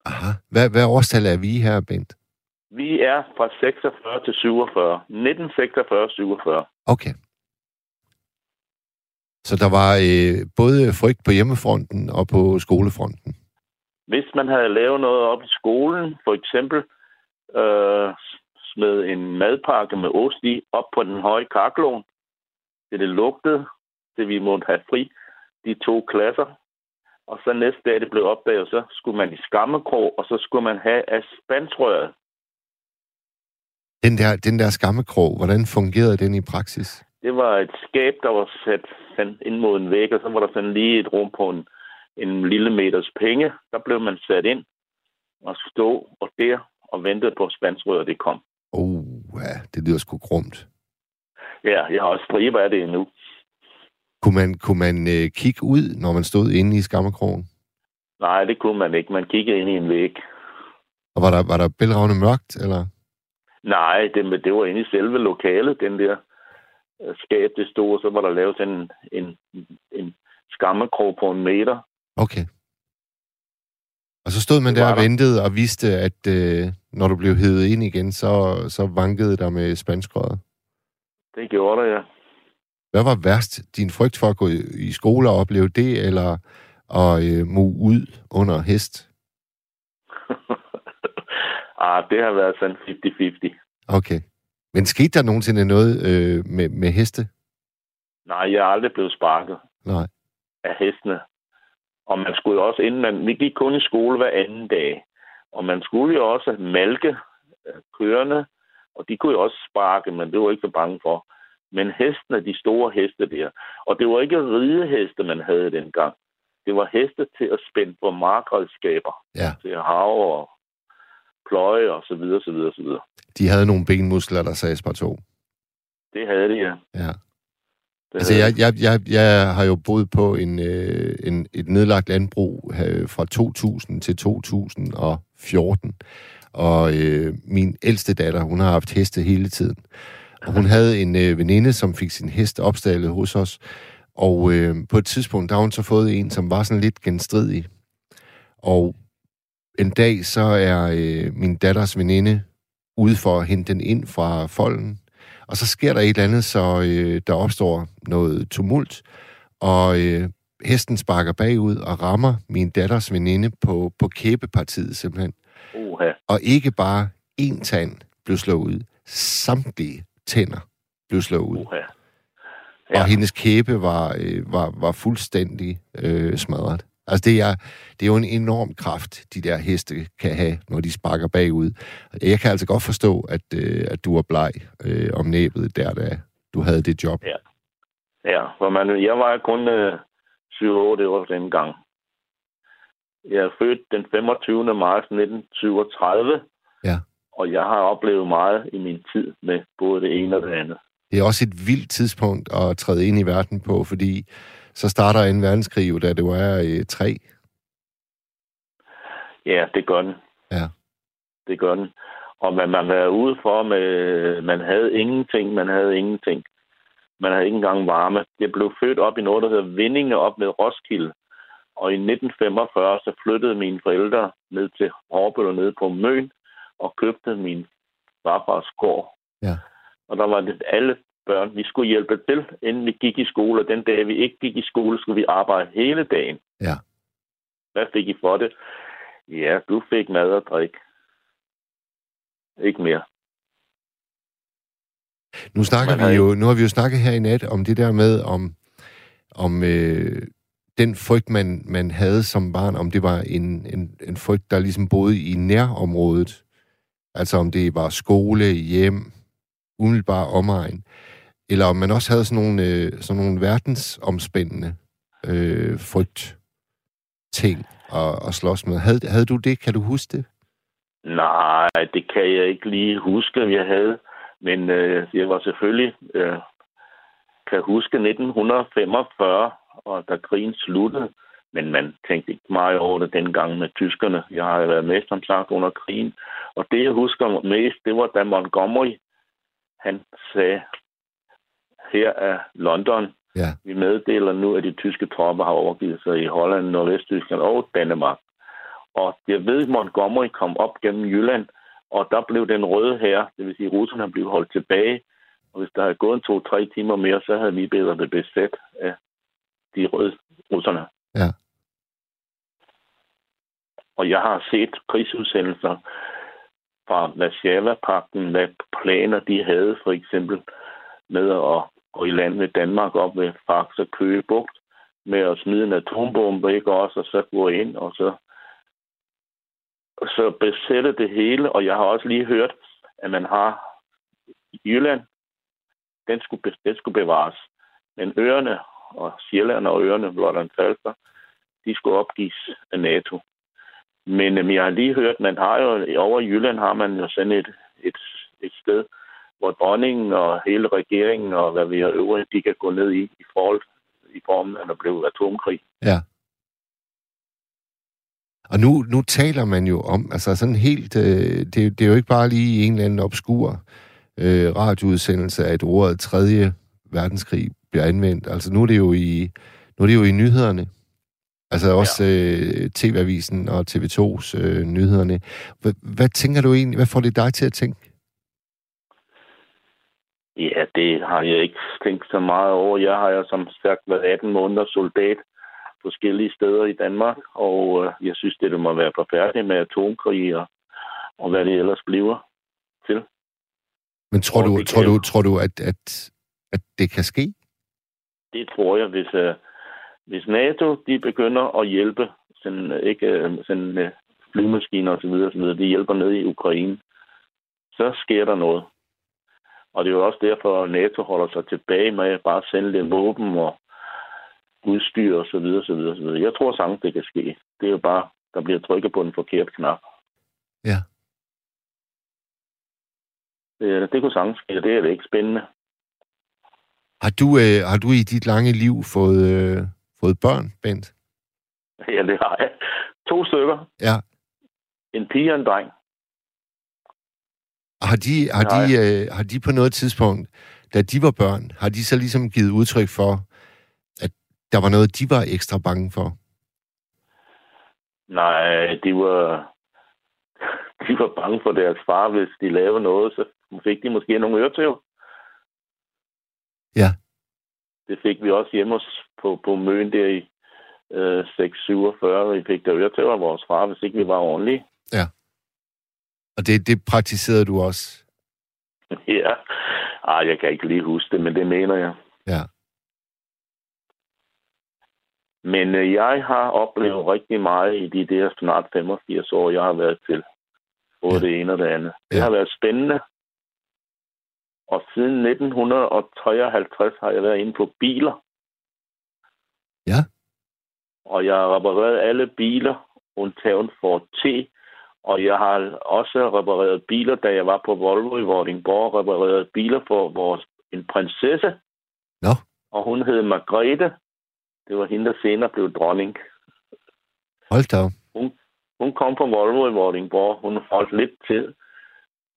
Aha. Hvad, hvad årstal er vi her, Bent? Vi er fra 46 til 47. 1946 47. Okay. Så der var øh, både frygt på hjemmefronten og på skolefronten? Hvis man havde lavet noget op i skolen, for eksempel øh, med en madpakke med ost i op på den høje karklon, det det lugtede, det vi måtte have fri, de to klasser. Og så næste dag, det blev opdaget, så skulle man i skammekrog, og så skulle man have aspandsrøret. Den der, den der skammekrog, hvordan fungerede den i praksis? Det var et skab, der var sat ind mod en væg, og så var der sådan lige et rum på en, en lille meters penge. Der blev man sat ind og stå og der og ventede på, at spandsrøret det kom. Oh, ja, det lyder sgu grumt. Ja, jeg har også striber af det endnu. Kunne man, kunne man øh, kigge ud, når man stod inde i skammerkrogen? Nej, det kunne man ikke. Man kiggede ind i en væg. Og var der, var der bælragende mørkt, eller? Nej, det, det var inde i selve lokalet, den der skab, det stod, så var der lavet sådan en, en, en skammekrog på en meter. Okay. Og så stod man der og ventede og vidste, at øh, når du blev hævet ind igen, så, så vankede der med spanskrøret. Det gjorde det, ja. Hvad var værst? Din frygt for at gå i skole og opleve det, eller at øh, move ud under hest? ah, det har været sådan 50-50. Okay. Men skete der nogensinde noget øh, med, med heste? Nej, jeg er aldrig blevet sparket. Nej. Af hestene. Og man skulle jo også, inden man... Vi gik kun i skole hver anden dag. Og man skulle jo også malke øh, kørende, og de kunne jo også sparke, men det var ikke så bange for. Men hestene, de store heste der, og det var ikke rideheste, man havde dengang. Det var heste til at spænde på markredskaber. Ja. Til at have og pløje og så videre, så videre, så videre. De havde nogle benmuskler, der sagde par to. Det havde de, ja. Ja. Det altså, jeg, jeg, jeg, jeg har jo boet på en, øh, en, et nedlagt landbrug øh, fra 2000 til 2014. Og øh, min ældste datter, hun har haft heste hele tiden. Og hun havde en øh, veninde, som fik sin hest opstallet hos os. Og øh, på et tidspunkt, der har hun så fået en, som var sådan lidt genstridig. Og en dag, så er øh, min datters veninde ude for at hente den ind fra folden. Og så sker der et eller andet, så øh, der opstår noget tumult. Og øh, hesten sparker bagud og rammer min datters veninde på, på kæbepartiet simpelthen. Uh-huh. Og ikke bare én tand blev slået ud. Samtlige tænder blev slået ud. Uh-huh. Ja. Og hendes kæbe var, øh, var, var fuldstændig øh, smadret. Altså, det er, det er jo en enorm kraft, de der heste kan have, når de sparker bagud. Jeg kan altså godt forstå, at, øh, at du var bleg øh, om næbet der, da du havde det job. Ja, ja for man, jeg var kun øh, 7-8 år dengang. Jeg er født den 25. marts 1937. Ja. Og jeg har oplevet meget i min tid med både det ene og det andet. Det er også et vildt tidspunkt at træde ind i verden på, fordi så starter en verdenskrig jo, da det var øh, tre. Ja, det gør den. Ja. Det gør den. Og man, man var ude for, med, man havde ingenting, man havde ingenting. Man havde ikke engang varme. Jeg blev født op i noget, der hedder Vindinge op med Roskilde. Og i 1945 så flyttede mine forældre ned til Hårbøl og ned på Møn og købte min farfars gård. Ja. Og der var det alle børn, vi skulle hjælpe til, inden vi gik i skole. Og den dag, vi ikke gik i skole, skulle vi arbejde hele dagen. Ja. Hvad fik I for det? Ja, du fik mad og drik. Ikke mere. Nu snakker vi jo, nu har vi jo snakket her i nat om det der med, om, om øh, den frygt, man, man havde som barn, om det var en, en, en frygt, der ligesom boede i nærområdet. Altså om det var skole, hjem, umiddelbar omegn. Eller om man også havde sådan nogle, øh, sådan nogle verdensomspændende øh, frygt ting at, at slås med. Havde, havde du det? Kan du huske det? Nej, det kan jeg ikke lige huske, om jeg havde. Men øh, jeg var selvfølgelig, øh, kan huske 1945, og da krigen sluttede. Men man tænkte ikke meget over det dengang med tyskerne. Jeg har været med, som sagt, under krigen. Og det, jeg husker mest, det var da Montgomery, han sagde, her er London. Ja. Vi meddeler nu, at de tyske tropper har overgivet sig i Holland, Nordvesttyskland og Danmark. Og jeg ved, at Montgomery kom op gennem Jylland, og der blev den røde her, det vil sige, at russerne blev holdt tilbage. Og hvis der havde gået to-tre timer mere, så havde vi bedre det besat af de røde russerne. Ja. Og jeg har set krigsudsendelser fra Warszawa-pakten, hvad planer de havde, for eksempel med at og i landet med Danmark op ved Faxe Køge Bugt, med at smide en atombombe, ikke også, og så gå ind, og så, og så besætte det hele. Og jeg har også lige hørt, at man har Jylland, den skulle, den skulle bevares. Men øerne og Sjælland og øerne, Lolland Falster, de skulle opgives af NATO. Men øhm, jeg har lige hørt, man har jo, over i Jylland har man jo sådan et, et, et sted, hvor dronningen og hele regeringen og hvad vi har øvrigt, de kan gå ned i, i forhold i formen, at der blev atomkrig. Ja. Og nu, nu taler man jo om, altså sådan helt, øh, det, det er jo ikke bare lige en eller anden obskur øh, radioudsendelse, at ordet 3. verdenskrig bliver anvendt. Altså nu er det jo i, nu er det jo i nyhederne. Altså også øh, TV-avisen og TV2's øh, nyhederne. Hvad, hvad tænker du egentlig, hvad får det dig til at tænke? Ja, det har jeg ikke tænkt så meget over. Jeg har jo som sagt været 18 måneder soldat forskellige steder i Danmark, og øh, jeg synes, det, det må være forfærdeligt med atomkrig og, og hvad det ellers bliver til. Men tror Og du, tror kan du, tror du at, at, at det kan ske? Det tror jeg, hvis, øh, hvis NATO de begynder at hjælpe, sådan, øh, ikke øh, sådan, øh, flyvemaskiner osv., osv., de hjælper ned i Ukraine, så sker der noget. Og det er jo også derfor, at NATO holder sig tilbage med at bare sende lidt våben og udstyr osv. osv., osv. Jeg tror sagtens, det kan ske. Det er jo bare, der bliver trykket på den forkerte knap. Ja. Det, det kunne sagtens ske, det er det ikke spændende. Har du, øh, har du i dit lange liv fået, øh, fået børn, Bent? Ja, det har jeg. To stykker. Ja. En pige og en dreng. Har de, har, de, øh, har de på noget tidspunkt, da de var børn, har de så ligesom givet udtryk for, at der var noget, de var ekstra bange for? Nej, de var, de var bange for deres far. Hvis de lavede noget, så fik de måske nogle øretæv. Ja. Det fik vi også hjemme hos, på, på Møn der i øh, 647. Vi fik der øretæv af vores far, hvis ikke vi var ordentlige. Og det, det praktiserede du også? ja. Ej, jeg kan ikke lige huske det, men det mener jeg. Ja. Men øh, jeg har oplevet rigtig meget i de der snart 85 år, jeg har været til. Både Ja. det ene og det andet. Det Ja. har været spændende. Og siden 1953 har jeg været inde på biler. Ja. Og jeg har repareret alle biler, undtagen for T. Og jeg har også repareret biler, da jeg var på Volvo i Vordingborg, repareret biler for vores, en prinsesse. Nå. Og hun hed Margrethe. Det var hende, der senere blev dronning. Hold da op. Hun kom fra Volvo i Vordingborg. Hun holdt lidt til.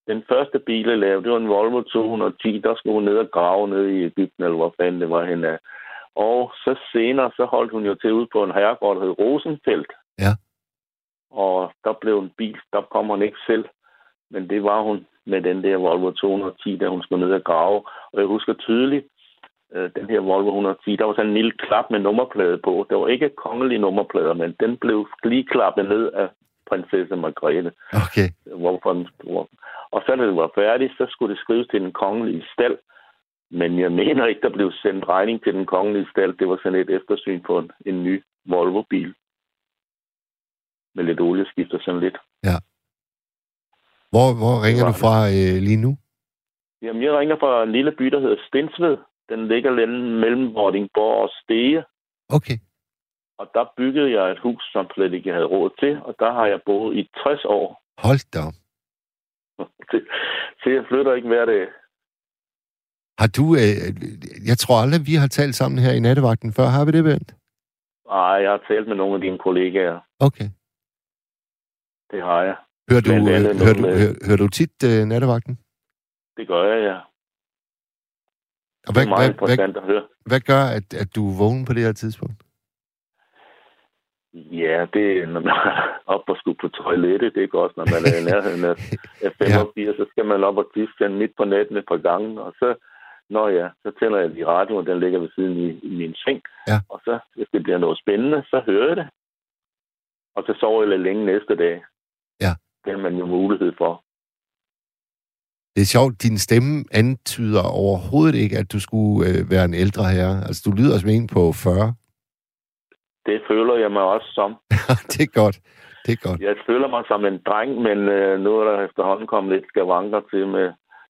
Den første bil, jeg lavede, det var en Volvo 210. Der skulle hun ned og grave ned i Ægypten, eller hvor fanden det var hende. Og så senere, så holdt hun jo til ude på en herregård, der hed Rosenfeldt. Ja. Og der blev en bil, der kom hun ikke selv. Men det var hun med den der Volvo 210, da hun skulle ned og grave. Og jeg husker tydeligt, øh, den her Volvo 110, der var sådan en lille klap med nummerplade på. Det var ikke kongelige nummerplader, men den blev lige klappet ned af prinsesse Margrethe. Okay. Hvorfor den store. Og så da det var færdigt, så skulle det skrives til den kongelige stald. Men jeg mener ikke, der blev sendt regning til den kongelige stald. Det var sådan et eftersyn på en, en ny Volvo-bil. Med lidt olieskift og sådan lidt. Hvor, hvor ringer du fra øh, lige nu? Jamen, jeg ringer fra en lille by, der hedder Stensved. Den ligger mellem Vordingborg og Stege. Okay. Og der byggede jeg et hus, som slet ikke havde råd til. Og der har jeg boet i 60 år. Hold da op. Så jeg flytter ikke hver dag. Har du... Øh, jeg tror aldrig, vi har talt sammen her i nattevagten før. Har vi det, Bent? Ej, jeg har talt med nogle af dine kollegaer. Okay. Det har jeg. Hører du, Blandt øh, andet hører du, hører, hører du tit øh, nattevagten? Det gør jeg, ja. Og hvad, det meget hvad, hvad, interessant at høre. hvad gør, at, at du er vågen på det her tidspunkt? Ja, det er, når man er op og skulle på toilettet, det er godt, når man er i nærheden af af 85, så skal man op og tisse den midt på natten et par gange, og så, når ja, så tænder jeg lige radioen, den ligger ved siden i, i min seng, Ja. og så, hvis det bliver noget spændende, så hører jeg det. Og så sover jeg lidt længe næste dag. Det har man jo mulighed for. Det er sjovt, din stemme antyder overhovedet ikke, at du skulle øh, være en ældre herre. Altså, du lyder som en på 40. Det føler jeg mig også som. det er godt. Det er godt. Jeg føler mig som en dreng, men øh, nu er der efterhånden kommet lidt skavanker til med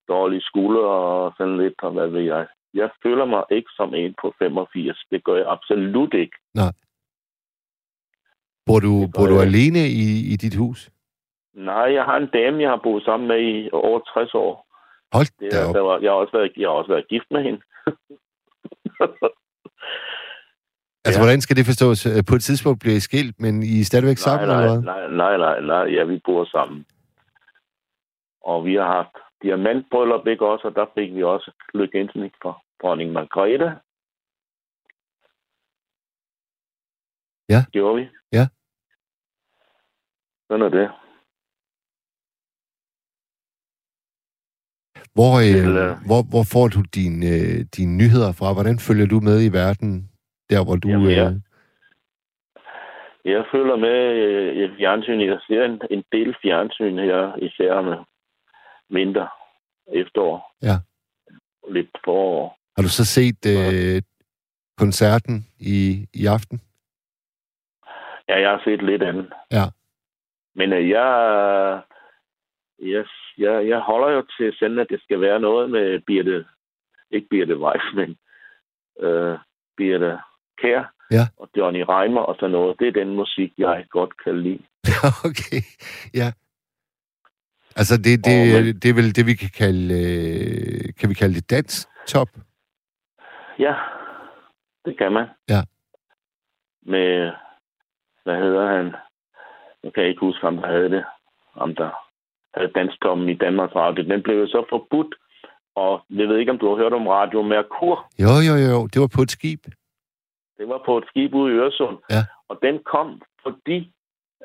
dårlige skuldre og sådan lidt, og hvad ved jeg. Jeg føler mig ikke som en på 85. Det gør jeg absolut ikke. Bor du, bor du alene i, i dit hus? Nej, jeg har en dame, jeg har boet sammen med i over 60 år. Hold Det da op. der var, jeg, har også været, jeg har også været gift med hende. Altså, Ja. hvordan skal det forstås? Øh, På et tidspunkt bliver I skilt, men I er stadigvæk sammen, nej, eller nej, nej, nej, nej, nej, ja, vi bor sammen. Og vi har haft diamantbryllup, ikke også? Og der fik vi også lykke indsnit fra dronning Margrethe. Ja. Gjorde vi? Ja. Sådan er det. Hvor, øh, øh, hvor, hvor får du dine, øh, dine nyheder fra? Hvordan følger du med i verden, der hvor du... Jamen, ja. øh, Jeg følger med øh, i fjernsyn. Jeg ser en, en del fjernsyn her, især med vinter, efterår. Ja. Lidt forår. Har du så set øh, koncerten i, i aften? Ja, jeg har set lidt andet. Ja. Men øh, jeg, jeg, jeg, jeg holder jo til sådan, at det skal være noget med Birte, ikke Birte Weiss, men øh, Birte Kær Ja. og Johnny Reimer og sådan noget. Det er den musik, jeg godt kan lide. okay, ja. Altså, det, det, Og men- det er vel det, vi kan kalde, øh, kan vi kalde det dans top? Ja, det kan man. Ja. Med, hvad hedder han? Jeg kan ikke huske, om der havde det. Om der havde danstommen i Danmarks Radio. Den blev jo så forbudt. Og jeg ved ikke, om du har hørt om Radio Merkur. Jo, jo, jo, det var på et skib. Det var på et skib ude i Øresund. Ja. Og den kom, fordi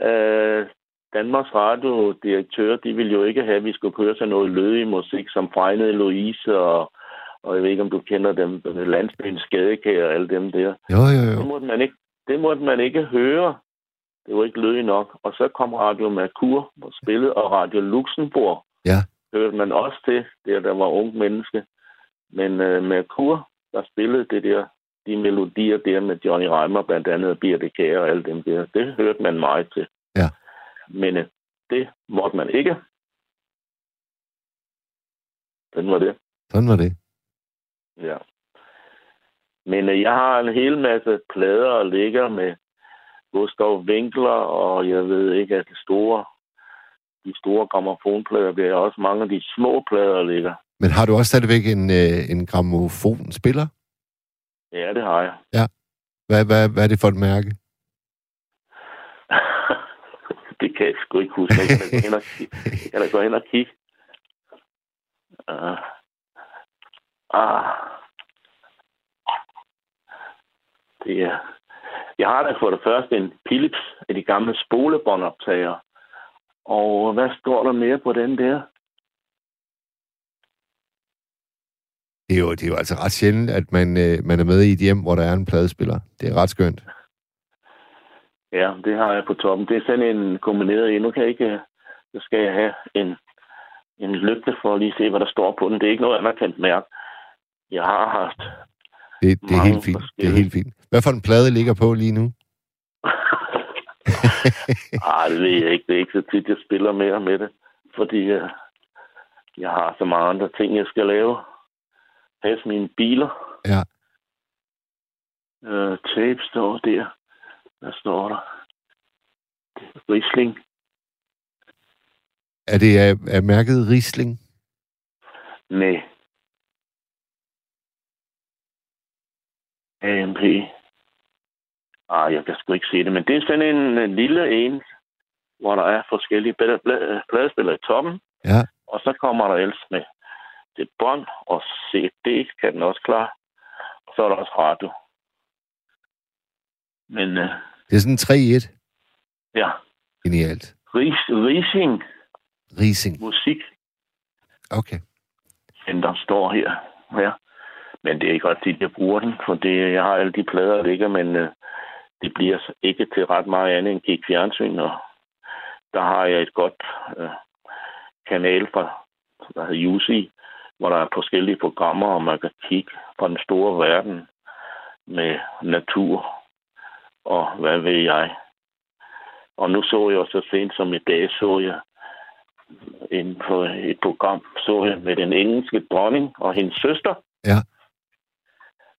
øh, Danmarks Radio-direktør, de ville jo ikke have, at vi skulle køre til noget lødig musik, som Fregnede Louise og, og jeg ved ikke, om du kender dem, Landsbyens Skadekær og alle dem der. Jo, jo, Det jo. måtte man ikke, det måtte man ikke høre. Det var ikke lødig nok. Og så kom Radio Mercur og spillede, og Radio Luxembourg Ja. hørte man også til, der der var unge menneske. Men øh, Mercur, der spillede det der, de melodier der med Johnny Reimer, blandt andet Birte Kjær og alle dem der, det hørte man meget til. Ja. Men øh, det måtte man ikke. Den var det. Sådan var det. Ja. Men øh, jeg har en hel masse plader og ligger med Gustav Winkler, og jeg ved ikke, at det store, de store gramofonplader bliver også mange af de små plader ligger. Men har du også stadigvæk en, øh, en gramofonspiller? Ja, det har jeg. Hvad, hvad, hvad er det for et mærke? det kan jeg sgu ikke huske. Jeg kan da gå hen og kigge. Jeg kan da gå hen og kigge. Uh, ah. Det er... Jeg har da for det første en Philips af de gamle spolebåndoptager. Og hvad står der mere på den der? Det er jo, det er jo altså ret sjældent, at man, øh, man er med i et hjem, hvor der er en pladespiller. Det er ret skønt. Ja, det har jeg på toppen. Det er sådan en kombineret en. Nu kan jeg ikke... Så skal jeg have en, en lygte for at lige se, hvad der står på den. Det er ikke noget anerkendt mærke. Jeg har haft Det, det er helt fint. Det er helt fint. Hvad for en plade ligger på lige nu? Ej, det ved jeg ikke. Det er ikke så tit, jeg spiller mere med det. Fordi uh, jeg har så mange andre ting, jeg skal lave. Has mine biler. Ja. Uh, tape står der. Hvad står der? Riesling. Er det af, af mærket Riesling? Nej. AMP. Ah, jeg kan sgu ikke se det, men det er sådan en, en lille en, hvor der er forskellige pladespillere i toppen. Ja. Og så kommer der ellers med til bånd og CD kan den også klare. Og så er der også radio. Men øh, Det er sådan 3-1 ja, genialt. Ris, Rising Rising. Musik Okay. Center står her. Ja. Men det er ikke rigtigt, at jeg bruger den, for det, jeg har alle de plader, der ligger, men øh, det bliver ikke til ret meget andet end gik fjernsyn, og der har jeg et godt øh, kanal fra, der hedder UC, hvor der er forskellige programmer, og man kan kigge på den store verden med natur og hvad ved jeg. Og nu så jeg så sent som i dag, så jeg inden for et program, så jeg med den engelske dronning og hendes søster. Ja.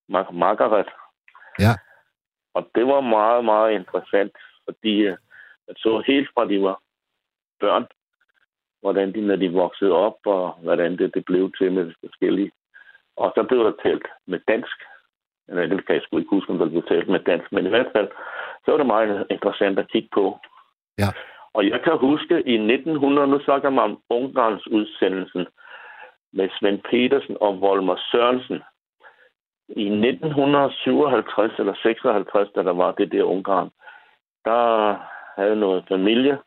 Mar- Margaret. Ja. Og det var meget, meget interessant, fordi øh, jeg så helt fra de var børn, hvordan de, når de voksede op, og hvordan det, det blev til med forskellige. Og så blev der talt med dansk. Eller det kan jeg sgu ikke huske, om der blev talt med dansk, men i hvert fald, så var det meget interessant at kigge på. Ja. Og jeg kan huske i 1900, nu snakker man om Ungarns udsendelsen med Svend Petersen og Volmer Sørensen. I 1957 eller 56, da der var det der Ungarn, der havde noget familie,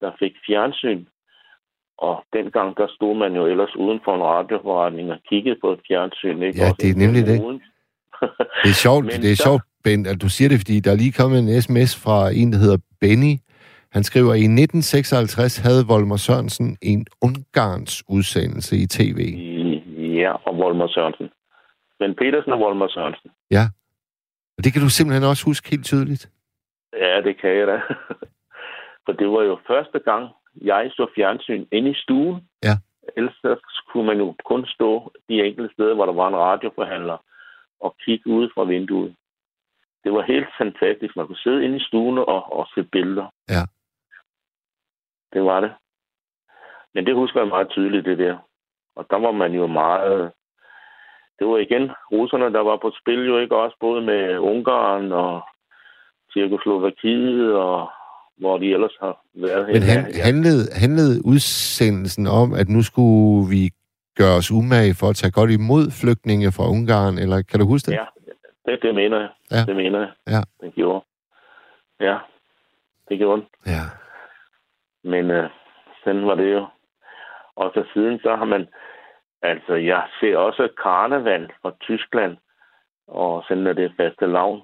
der fik fjernsyn. Og dengang, der stod man jo ellers uden for en radioforretning og kiggede på et fjernsyn. Ikke? Ja, det er nemlig det. uden. Det er sjovt, det er så- sjovt, Ben, at du siger det, fordi der er lige kommet en sms fra en, der hedder Benny. Han skriver, i 1956 havde Volmer Sørensen en Ungarns udsendelse i tv. Ja, og Volmer Sørensen. Men Petersen og Volmer Sørensen. Og det kan du simpelthen også huske helt tydeligt. Ja, det kan jeg da. For det var jo første gang, jeg så fjernsyn inde i stuen. Ja. Ellers kunne man jo kun stå de enkelte steder, hvor der var en radioforhandler, og kigge ud fra vinduet. Det var helt fantastisk. Man kunne sidde inde i stuen og, og se billeder. Ja. Det var det. Men det husker jeg meget tydeligt, det der. Og der var man jo meget... Det var igen russerne, der var på spil jo ikke også, både med Ungarn og Tjekoslovakiet og hvor de ellers har været Men han, Ja, handlede, handlede udsendelsen om, at nu skulle vi gøre os umage for at tage godt imod flygtninge fra Ungarn, eller kan du huske det? Ja, det, det mener jeg. Ja. Det mener jeg. Ja. Det gjorde. Ja, det gjorde den. ja. Men øh, sådan var det jo. Og så siden så har man... Altså, jeg ser også karneval fra Tyskland, og sådan er det faste lavn.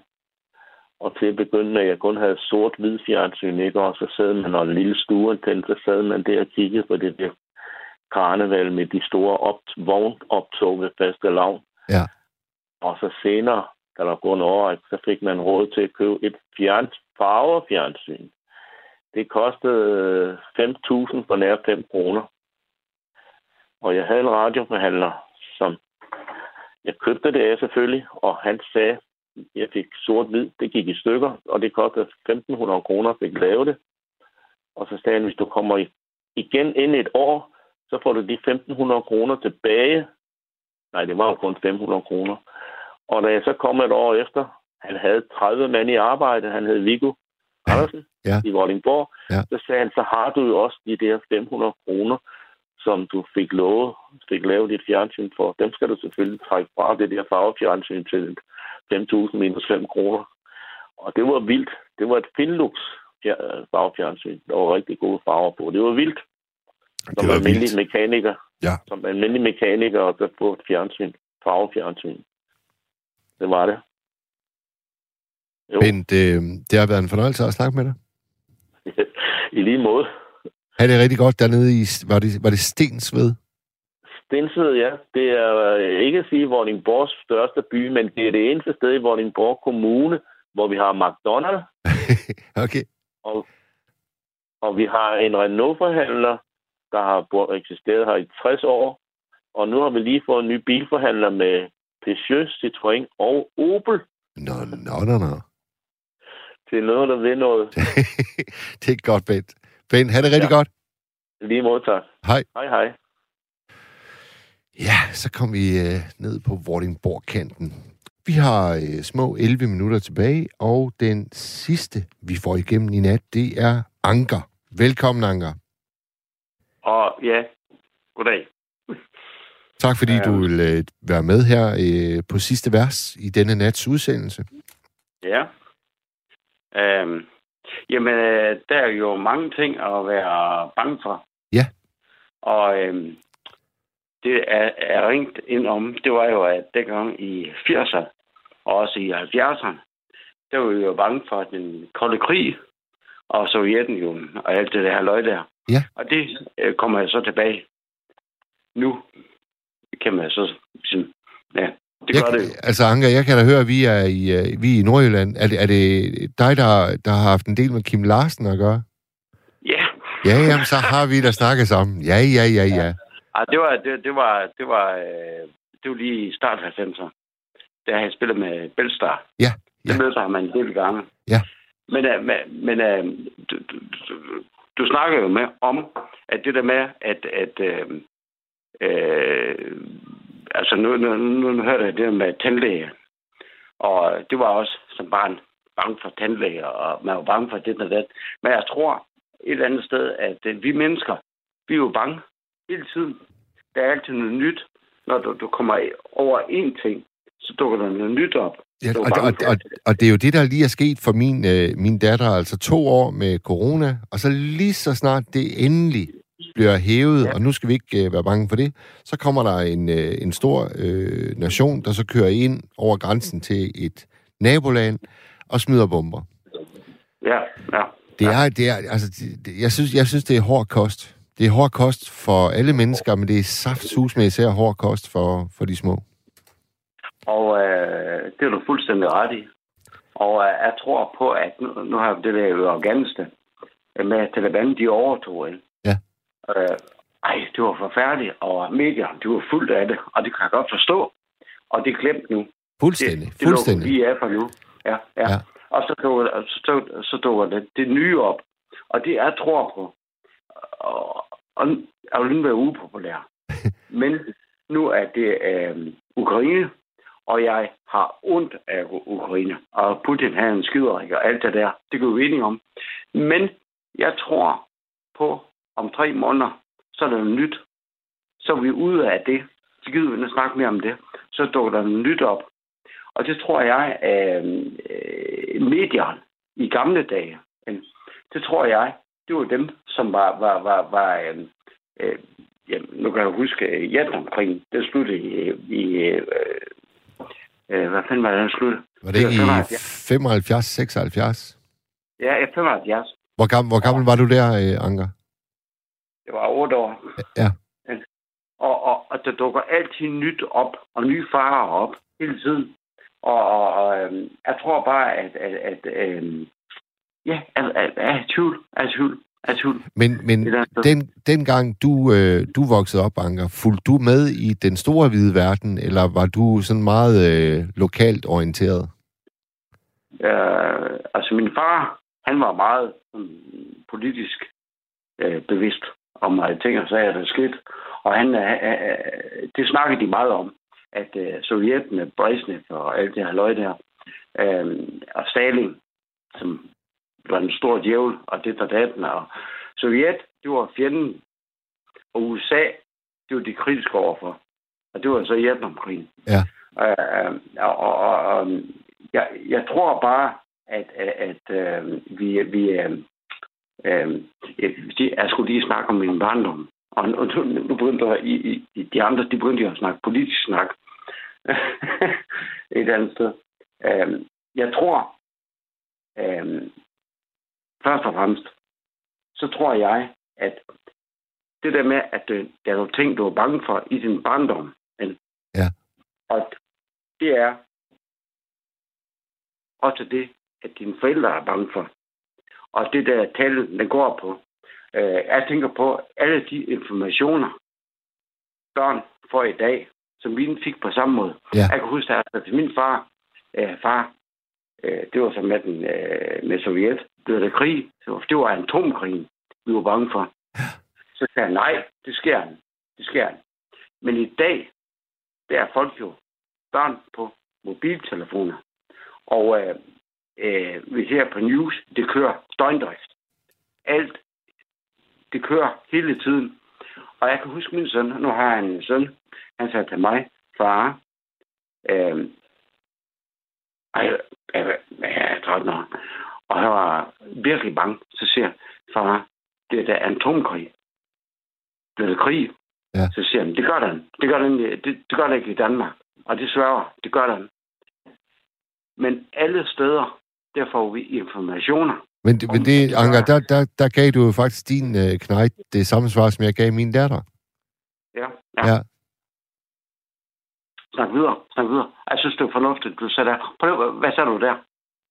Og til at begynde med, at jeg kun havde sort-hvid fjernsyn, ikke? Og så sad man og en lille stue tændte, så sad man der og kiggede på det der karneval med de store op- vognoptog ved faste lavn. Ja. Og så senere, da der går en år, så fik man råd til at købe et fjern, farvefjernsyn. Det kostede 5.000 for nær 5 kroner. Og jeg havde en radioforhandler, som jeg købte det af selvfølgelig, og han sagde, jeg fik sort-hvid, det gik i stykker, og det kostede 1.500 kroner, at fik lave det. Og så sagde han, hvis du kommer igen ind et år, så får du de 1.500 kroner tilbage. Nej, det var jo kun 500 kroner. Og da jeg så kom et år efter, han havde 30 mand i arbejde, han hed Viggo Andersen Ja. i Vordingborg, Ja. så sagde han, så har du jo også de der 500 kroner, som du fik lovet, fik lavet dit fjernsyn for. Dem skal du selvfølgelig trække fra det der farvefjernsyn til 5.000 minus 5 kroner. Og det var vildt. Det var et Finlux fjer- farvefjernsyn. Der var rigtig gode farver på. Det var vildt. Det Som var almindelig vildt. mekaniker. Ja. Som almindelig mekaniker og så få et fjernsyn. Farvefjernsyn. Det var det. Jo, Bent, øh, det har været en fornøjelse at snakke med dig. i lige måde. Er det rigtig godt dernede i, var det, var det Stensved? Stensved, ja. Det er øh, ikke at sige Vordingborgs største by, men det er det eneste sted i Vordingborg Kommune, hvor vi har McDonald's, okay. og, og vi har en Renault-forhandler, der har eksisteret her i 60 år. Og nu har vi lige fået en ny bilforhandler med Peugeot, Citroën og Opel Nå, nå, nå, nå. til noget, der vil noget. det er godt, Bent. Bent, ha' det rigtig Ja. godt. Lige modtaget. Hej. Hej, hej. Ja, så kom vi øh, ned på Vordingborg-kanten. Vi har øh, små 11 minutter tilbage, og den sidste, vi får igennem i nat, det er Anker. Velkommen, Anker. Og ja, goddag. Tak fordi du vil øh, være med her øh, på sidste vers i denne nats udsendelse. Ja. Øhm, jamen, øh, der er jo mange ting at være bange for. Ja. Og øhm, det er, er ringt ind om, det var jo, at dengang i 80'erne og også i 70'erne, der var vi jo bange for den kolde krig og Sovjetunionen og alt det der løg der. Ja. Og det øh, kommer jeg så tilbage. Nu kan man så sige, ja, det jeg, gør det jo. Altså, Anker, jeg kan da høre, at vi er i, uh, vi er i Nordjylland. Er det, er det dig, der, der har haft en del med Kim Larsen at gøre? Ja, Ja, jamen, så har vi da snakket sammen. Ja, ja, ja, ja. Ej, det var, det, det var, det var, øh, det var lige i start af 90'erne. Da han spillede med Belstar. Ja, ja. Det mødte ham en del gange. Ja. Men, øh, men, men øh, du, du, du, du snakker jo med om, at det der med, at, at øh, øh, altså nu, nu, nu, nu hørte jeg det med tandlæge. Og det var også som barn bange for tandlæger, og man var bange for det og det. Men jeg tror et eller andet sted, at øh, vi mennesker, vi er jo bange hele tiden. Der er altid noget nyt. Når du, du kommer over én ting, så dukker der noget nyt op. Ja, og, og, og, og det er jo det, der lige er sket for min, øh, min datter, altså to år med corona, og så lige så snart det endelig bliver hævet, ja. og nu skal vi ikke øh, være bange for det, så kommer der en, øh, en stor øh, nation, der så kører ind over grænsen til et naboland og smider bomber. Ja, ja. Det er, det er, altså, det, jeg, synes, jeg synes, det er hård kost. Det er hård kost for alle mennesker, men det er saftsus med især hård kost for, for de små. Og øh, det er du fuldstændig ret i. Og øh, jeg tror på, at nu, nu har det der i Afghanistan, med Taliban, de overtog. Øh, ej, det var forfærdeligt, og medierne, de var fuldt af det, og det kan jeg godt forstå. Og det er glemt nu. Fuldstændig, det, det fuldstændig. Det er for nu. Ja, ja. Ja. Og så dukker, så, så dukker det, det nye op. Og det jeg tror på. Og, og jeg vil ikke være upopulær. Men nu er det øh, Ukraine, og jeg har ondt af Ukraine. Og Putin har en skiderik og alt det der. Det kan vi enige om. Men jeg tror på, om tre måneder, så er der noget nyt. Så er vi ude af det. Så gider vi ikke snakke mere om det. Så dukker der noget nyt op. Og det tror jeg, at øh, medierne i gamle dage, øh, det tror jeg, det var dem, som var, var, var, var øh, øh, jamen, nu kan jeg huske, øh, Vietnamkrigen, det sluttede i, i øh, øh, hvad fanden var det, den sluttede? Var det ikke i 75. 75, 76? Ja, i 75. Hvor gammel, hvor gammel var du der, øh, Anker? Det var otte år. Ja. Og, og, og der dukker altid nyt op, og nye farer op hele tiden. Og, og, og øhm, jeg tror bare, at, at, at øhm, ja, at, at, at, tvivl, i tvivl, i tvivl. Men, men sted. den, dengang du, øh, du voksede op, Anker, fulgte du med i den store hvide verden, eller var du sådan meget øh, lokalt orienteret? Øh, altså min far, han var meget um, politisk øh, bevidst om øh, ting og sager, der skete. Og han, øh, øh, det snakkede de meget om, at øh, Sovjet med Brezhnev og alt det her løg der, øh, og Stalin, som var en stor djævel, og det der daten, og Sovjet, det var fjenden, og USA, det var de kritiske overfor. Og det var så Vietnamkrigen. Ja. Øh, og, og, og jeg, jeg tror bare, at, at, at øh, vi, vi øh, øh, de- jeg skulle lige snakke om min barndom. Og nu, nu, begyndte jeg, i, i, de andre, de begyndte jo at snakke politisk snak. Et andet sted. Øh, jeg tror, øh, først og fremmest, så tror jeg, at det der med, at øh, der er nogle ting, du er bange for i din barndom, men, Ja. og det er også det, at dine forældre er bange for. Og det der tal, den går på. Øh, jeg tænker på alle de informationer, børn får i dag, som mine fik på samme måde. Ja. Jeg kan huske, at til min far, øh, far øh, det var så med, den, øh, med Sovjet, blev der krig. Så det var atomkrigen, vi var bange for. Så sagde han, nej, det sker han. Det sker han. Men i dag, der er folk jo børn på mobiltelefoner. Og øh, øh, vi ser på news, det kører døgndrift. Alt, det kører hele tiden. Og jeg kan huske min søn, nu har jeg en søn, han sagde til mig, far, øh, ej, jeg, jeg er 13 år, og han var virkelig bange. Så siger jeg, far, det er da atomkrig. Det krig? Ja. Så siger han, det gør den. Det gør den, det, det gør det ikke i Danmark. Og det sværger, det gør den. Men alle steder, der får vi informationer. Men, men det, Anker, der, der, der gav du jo faktisk din øh, knægt det samme svar, som jeg gav min datter. Ja, ja. Ja. Snak videre, snak videre. Jeg synes, det er fornuftigt, du sagde der. Prøv, hvad sagde du der?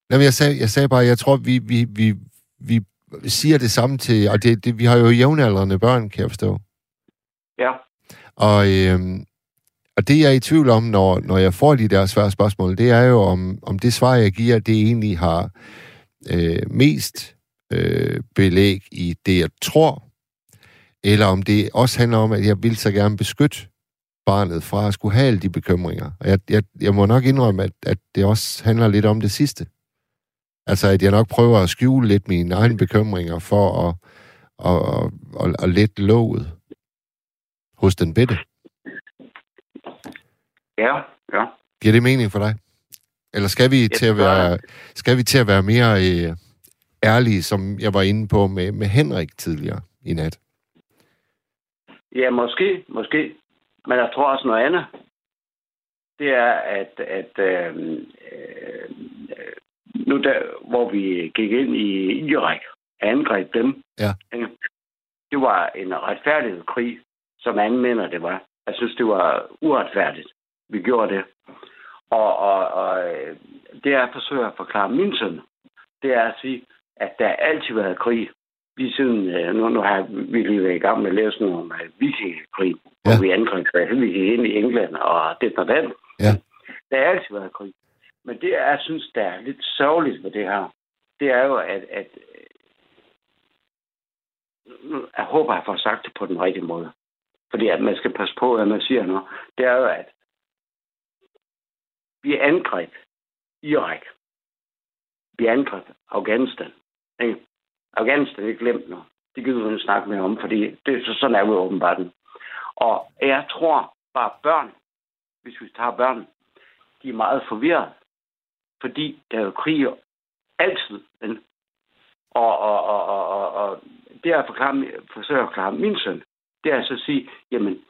Jamen, jeg sagde, jeg sagde bare, jeg tror, vi, vi, vi, vi siger det samme til... Og det, det, vi har jo jævnaldrende børn, kan jeg forstå. Ja, Og, øhm, og det, jeg er i tvivl om, når, når jeg får de der svære spørgsmål, det er jo, om, om det svar, jeg giver, det egentlig har øh, mest øh, belæg i det, jeg tror, eller om det også handler om, at jeg vil så gerne beskytte barnet fra at skulle have alle de bekymringer. Og jeg, jeg, jeg må nok indrømme, at, at det også handler lidt om det sidste. Altså, at jeg nok prøver at skjule lidt mine egne bekymringer for at, at, at, at, at lette låget hos den bedte ja, ja. Giver det mening for dig? Eller skal vi til at være, skal vi til at være mere øh, ærlige, som jeg var inde på med, med Henrik tidligere i nat? Ja, måske, måske. Men jeg tror også noget andet. Det er, at, at øh, øh, nu der, hvor vi gik ind i Irak, angreb dem, Ja. det var en retfærdig krig, som anmelder det var. Jeg synes, det var uretfærdigt, vi gjorde det. Og, og, og øh, det jeg forsøger at forklare min søn, det er at sige, at der altid har været krig. Lige siden, øh, nu, nu har vi lige været i gang med at læse noget om uh, vikingekrig, ja. hvor vi angreb vi gik ind i England og det og den. Ja. Der har altid været krig. Men det, jeg synes, der er lidt sørgeligt ved det her, det er jo, at, at jeg håber, jeg får sagt det på den rigtige måde. Fordi at man skal passe på, hvad man siger nu. Det er jo, at vi angreb Irak. Vi angreb Afghanistan. Ikke? Afghanistan er glemt nu. Det gider vi ikke snakke mere om, fordi det, så sådan er vi åbenbart. Og jeg tror bare børn, hvis vi tager børn, de er meget forvirret. Fordi der er jo krig altid. Ikke? Og, og, og, og, og, og det jeg forklare, forsøger at forklare min søn, det er altså at sige, jamen,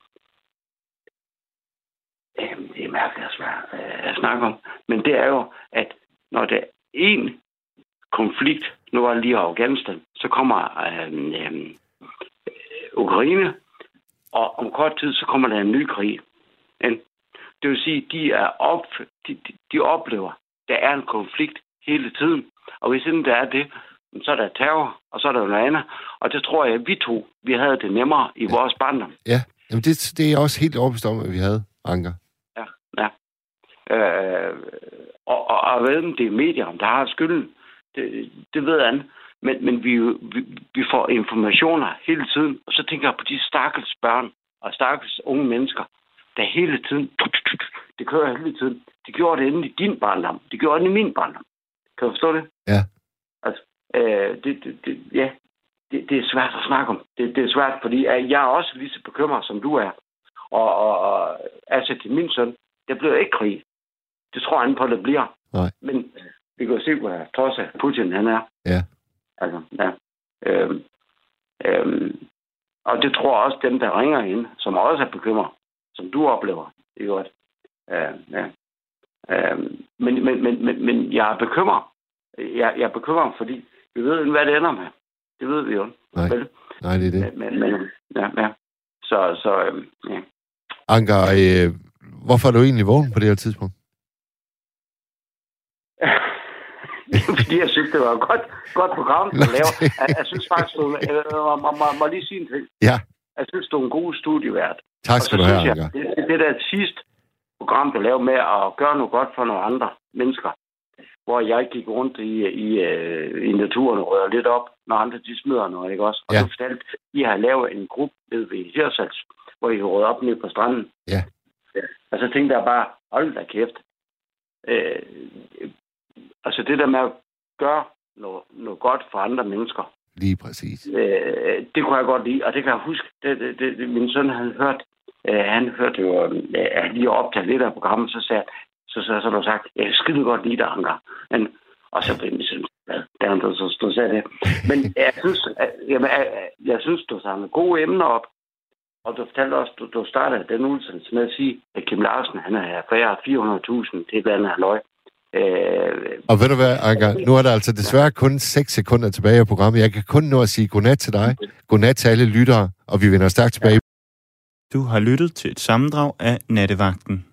jamen det er mærkeligt at, svære, øh, at snakke om, men det er jo, at når der er en konflikt, nu var lige Afghanistan, så kommer øh, øh, Ukraine, og om kort tid, så kommer der en ny krig. Ikke? Det vil sige, de er op, de, de, de oplever, der er en konflikt hele tiden. Og hvis ikke der er det, så er der terror, og så er der noget andet. Og det tror jeg, at vi to, vi havde det nemmere i ja. vores barndom. Ja, Jamen det, det er jeg også helt overbevist om, at vi havde, Anker. Øh, og, og, og ved om det er medierne, der har skylden, det, det ved ikke. Men, men vi, vi, vi får informationer hele tiden, og så tænker jeg på de stakkels børn og stakkels unge mennesker, der hele tiden, det kører hele tiden. De gjorde det inden i din barndom. De gjorde det i min barndom. Kan du forstå det? Ja. Altså, øh, det, det, det, ja, det, det er svært at snakke om. Det, det er svært, fordi jeg er også lige så bekymret, som du er. Og, og, og altså til min søn, det bliver ikke krig. Det tror jeg ikke på, det bliver. Nej. Men vi kan jo se, trods af Putin han er. Ja. Altså, ja. Øhm, øhm, og det tror også dem, der ringer ind, som også er bekymret, som du oplever. Det er godt. Øh, ja. Øhm, men, men, men, men, men jeg er bekymret. Jeg, jeg er bekymret, fordi vi ved ikke, hvad det ender med. Det ved vi jo. Nej. Vel? Nej, det er det. Men, men, ja, ja. Så, så øhm, ja. Anker, øh, hvorfor er du egentlig vågen på det her tidspunkt? Fordi jeg synes, det var et godt, godt program, du laver. Jeg, jeg synes faktisk, du øh, må, må, må, lige sige en ting. Ja. Jeg synes, du er en god studievært. Tak skal du have, jeg, det, det, det der sidste program, du lavede med at gøre noget godt for nogle andre mennesker, hvor jeg gik rundt i, i, øh, i naturen og rører lidt op, når andre de smider noget, ikke også? Og Ja. så fortalte, I har lavet en gruppe nede ved Hirsals, hvor I rører op nede på stranden. Ja. ja. Og så tænkte jeg bare, hold da kæft. Øh, altså det der med at gøre noget, noget godt for andre mennesker, Lige præcis. Øh, det kunne jeg godt lide, og det kan jeg huske. Det, det, det, det min søn havde hørt, øh, han hørte jo, øh, at lige optaget lidt af programmet, så sagde så, så, så, så sagt, jeg skide godt lide dig, Anker. Men, og så blev min søn glad, da han så stod sagde det. Men jeg synes, at, jamen, jeg, jeg synes, du samler gode emner op, og du fortalte også, du, du startede den udsendelse med at sige, at Kim Larsen, han er færre 400.000 til et eller andet halvøj. Øh, og ved du hvad, Anker, nu er der altså desværre kun 6 sekunder tilbage af programmet. Jeg kan kun nå at sige godnat til dig, godnat til alle lyttere, og vi vender stærkt tilbage. Du har lyttet til et sammendrag af Nattevagten.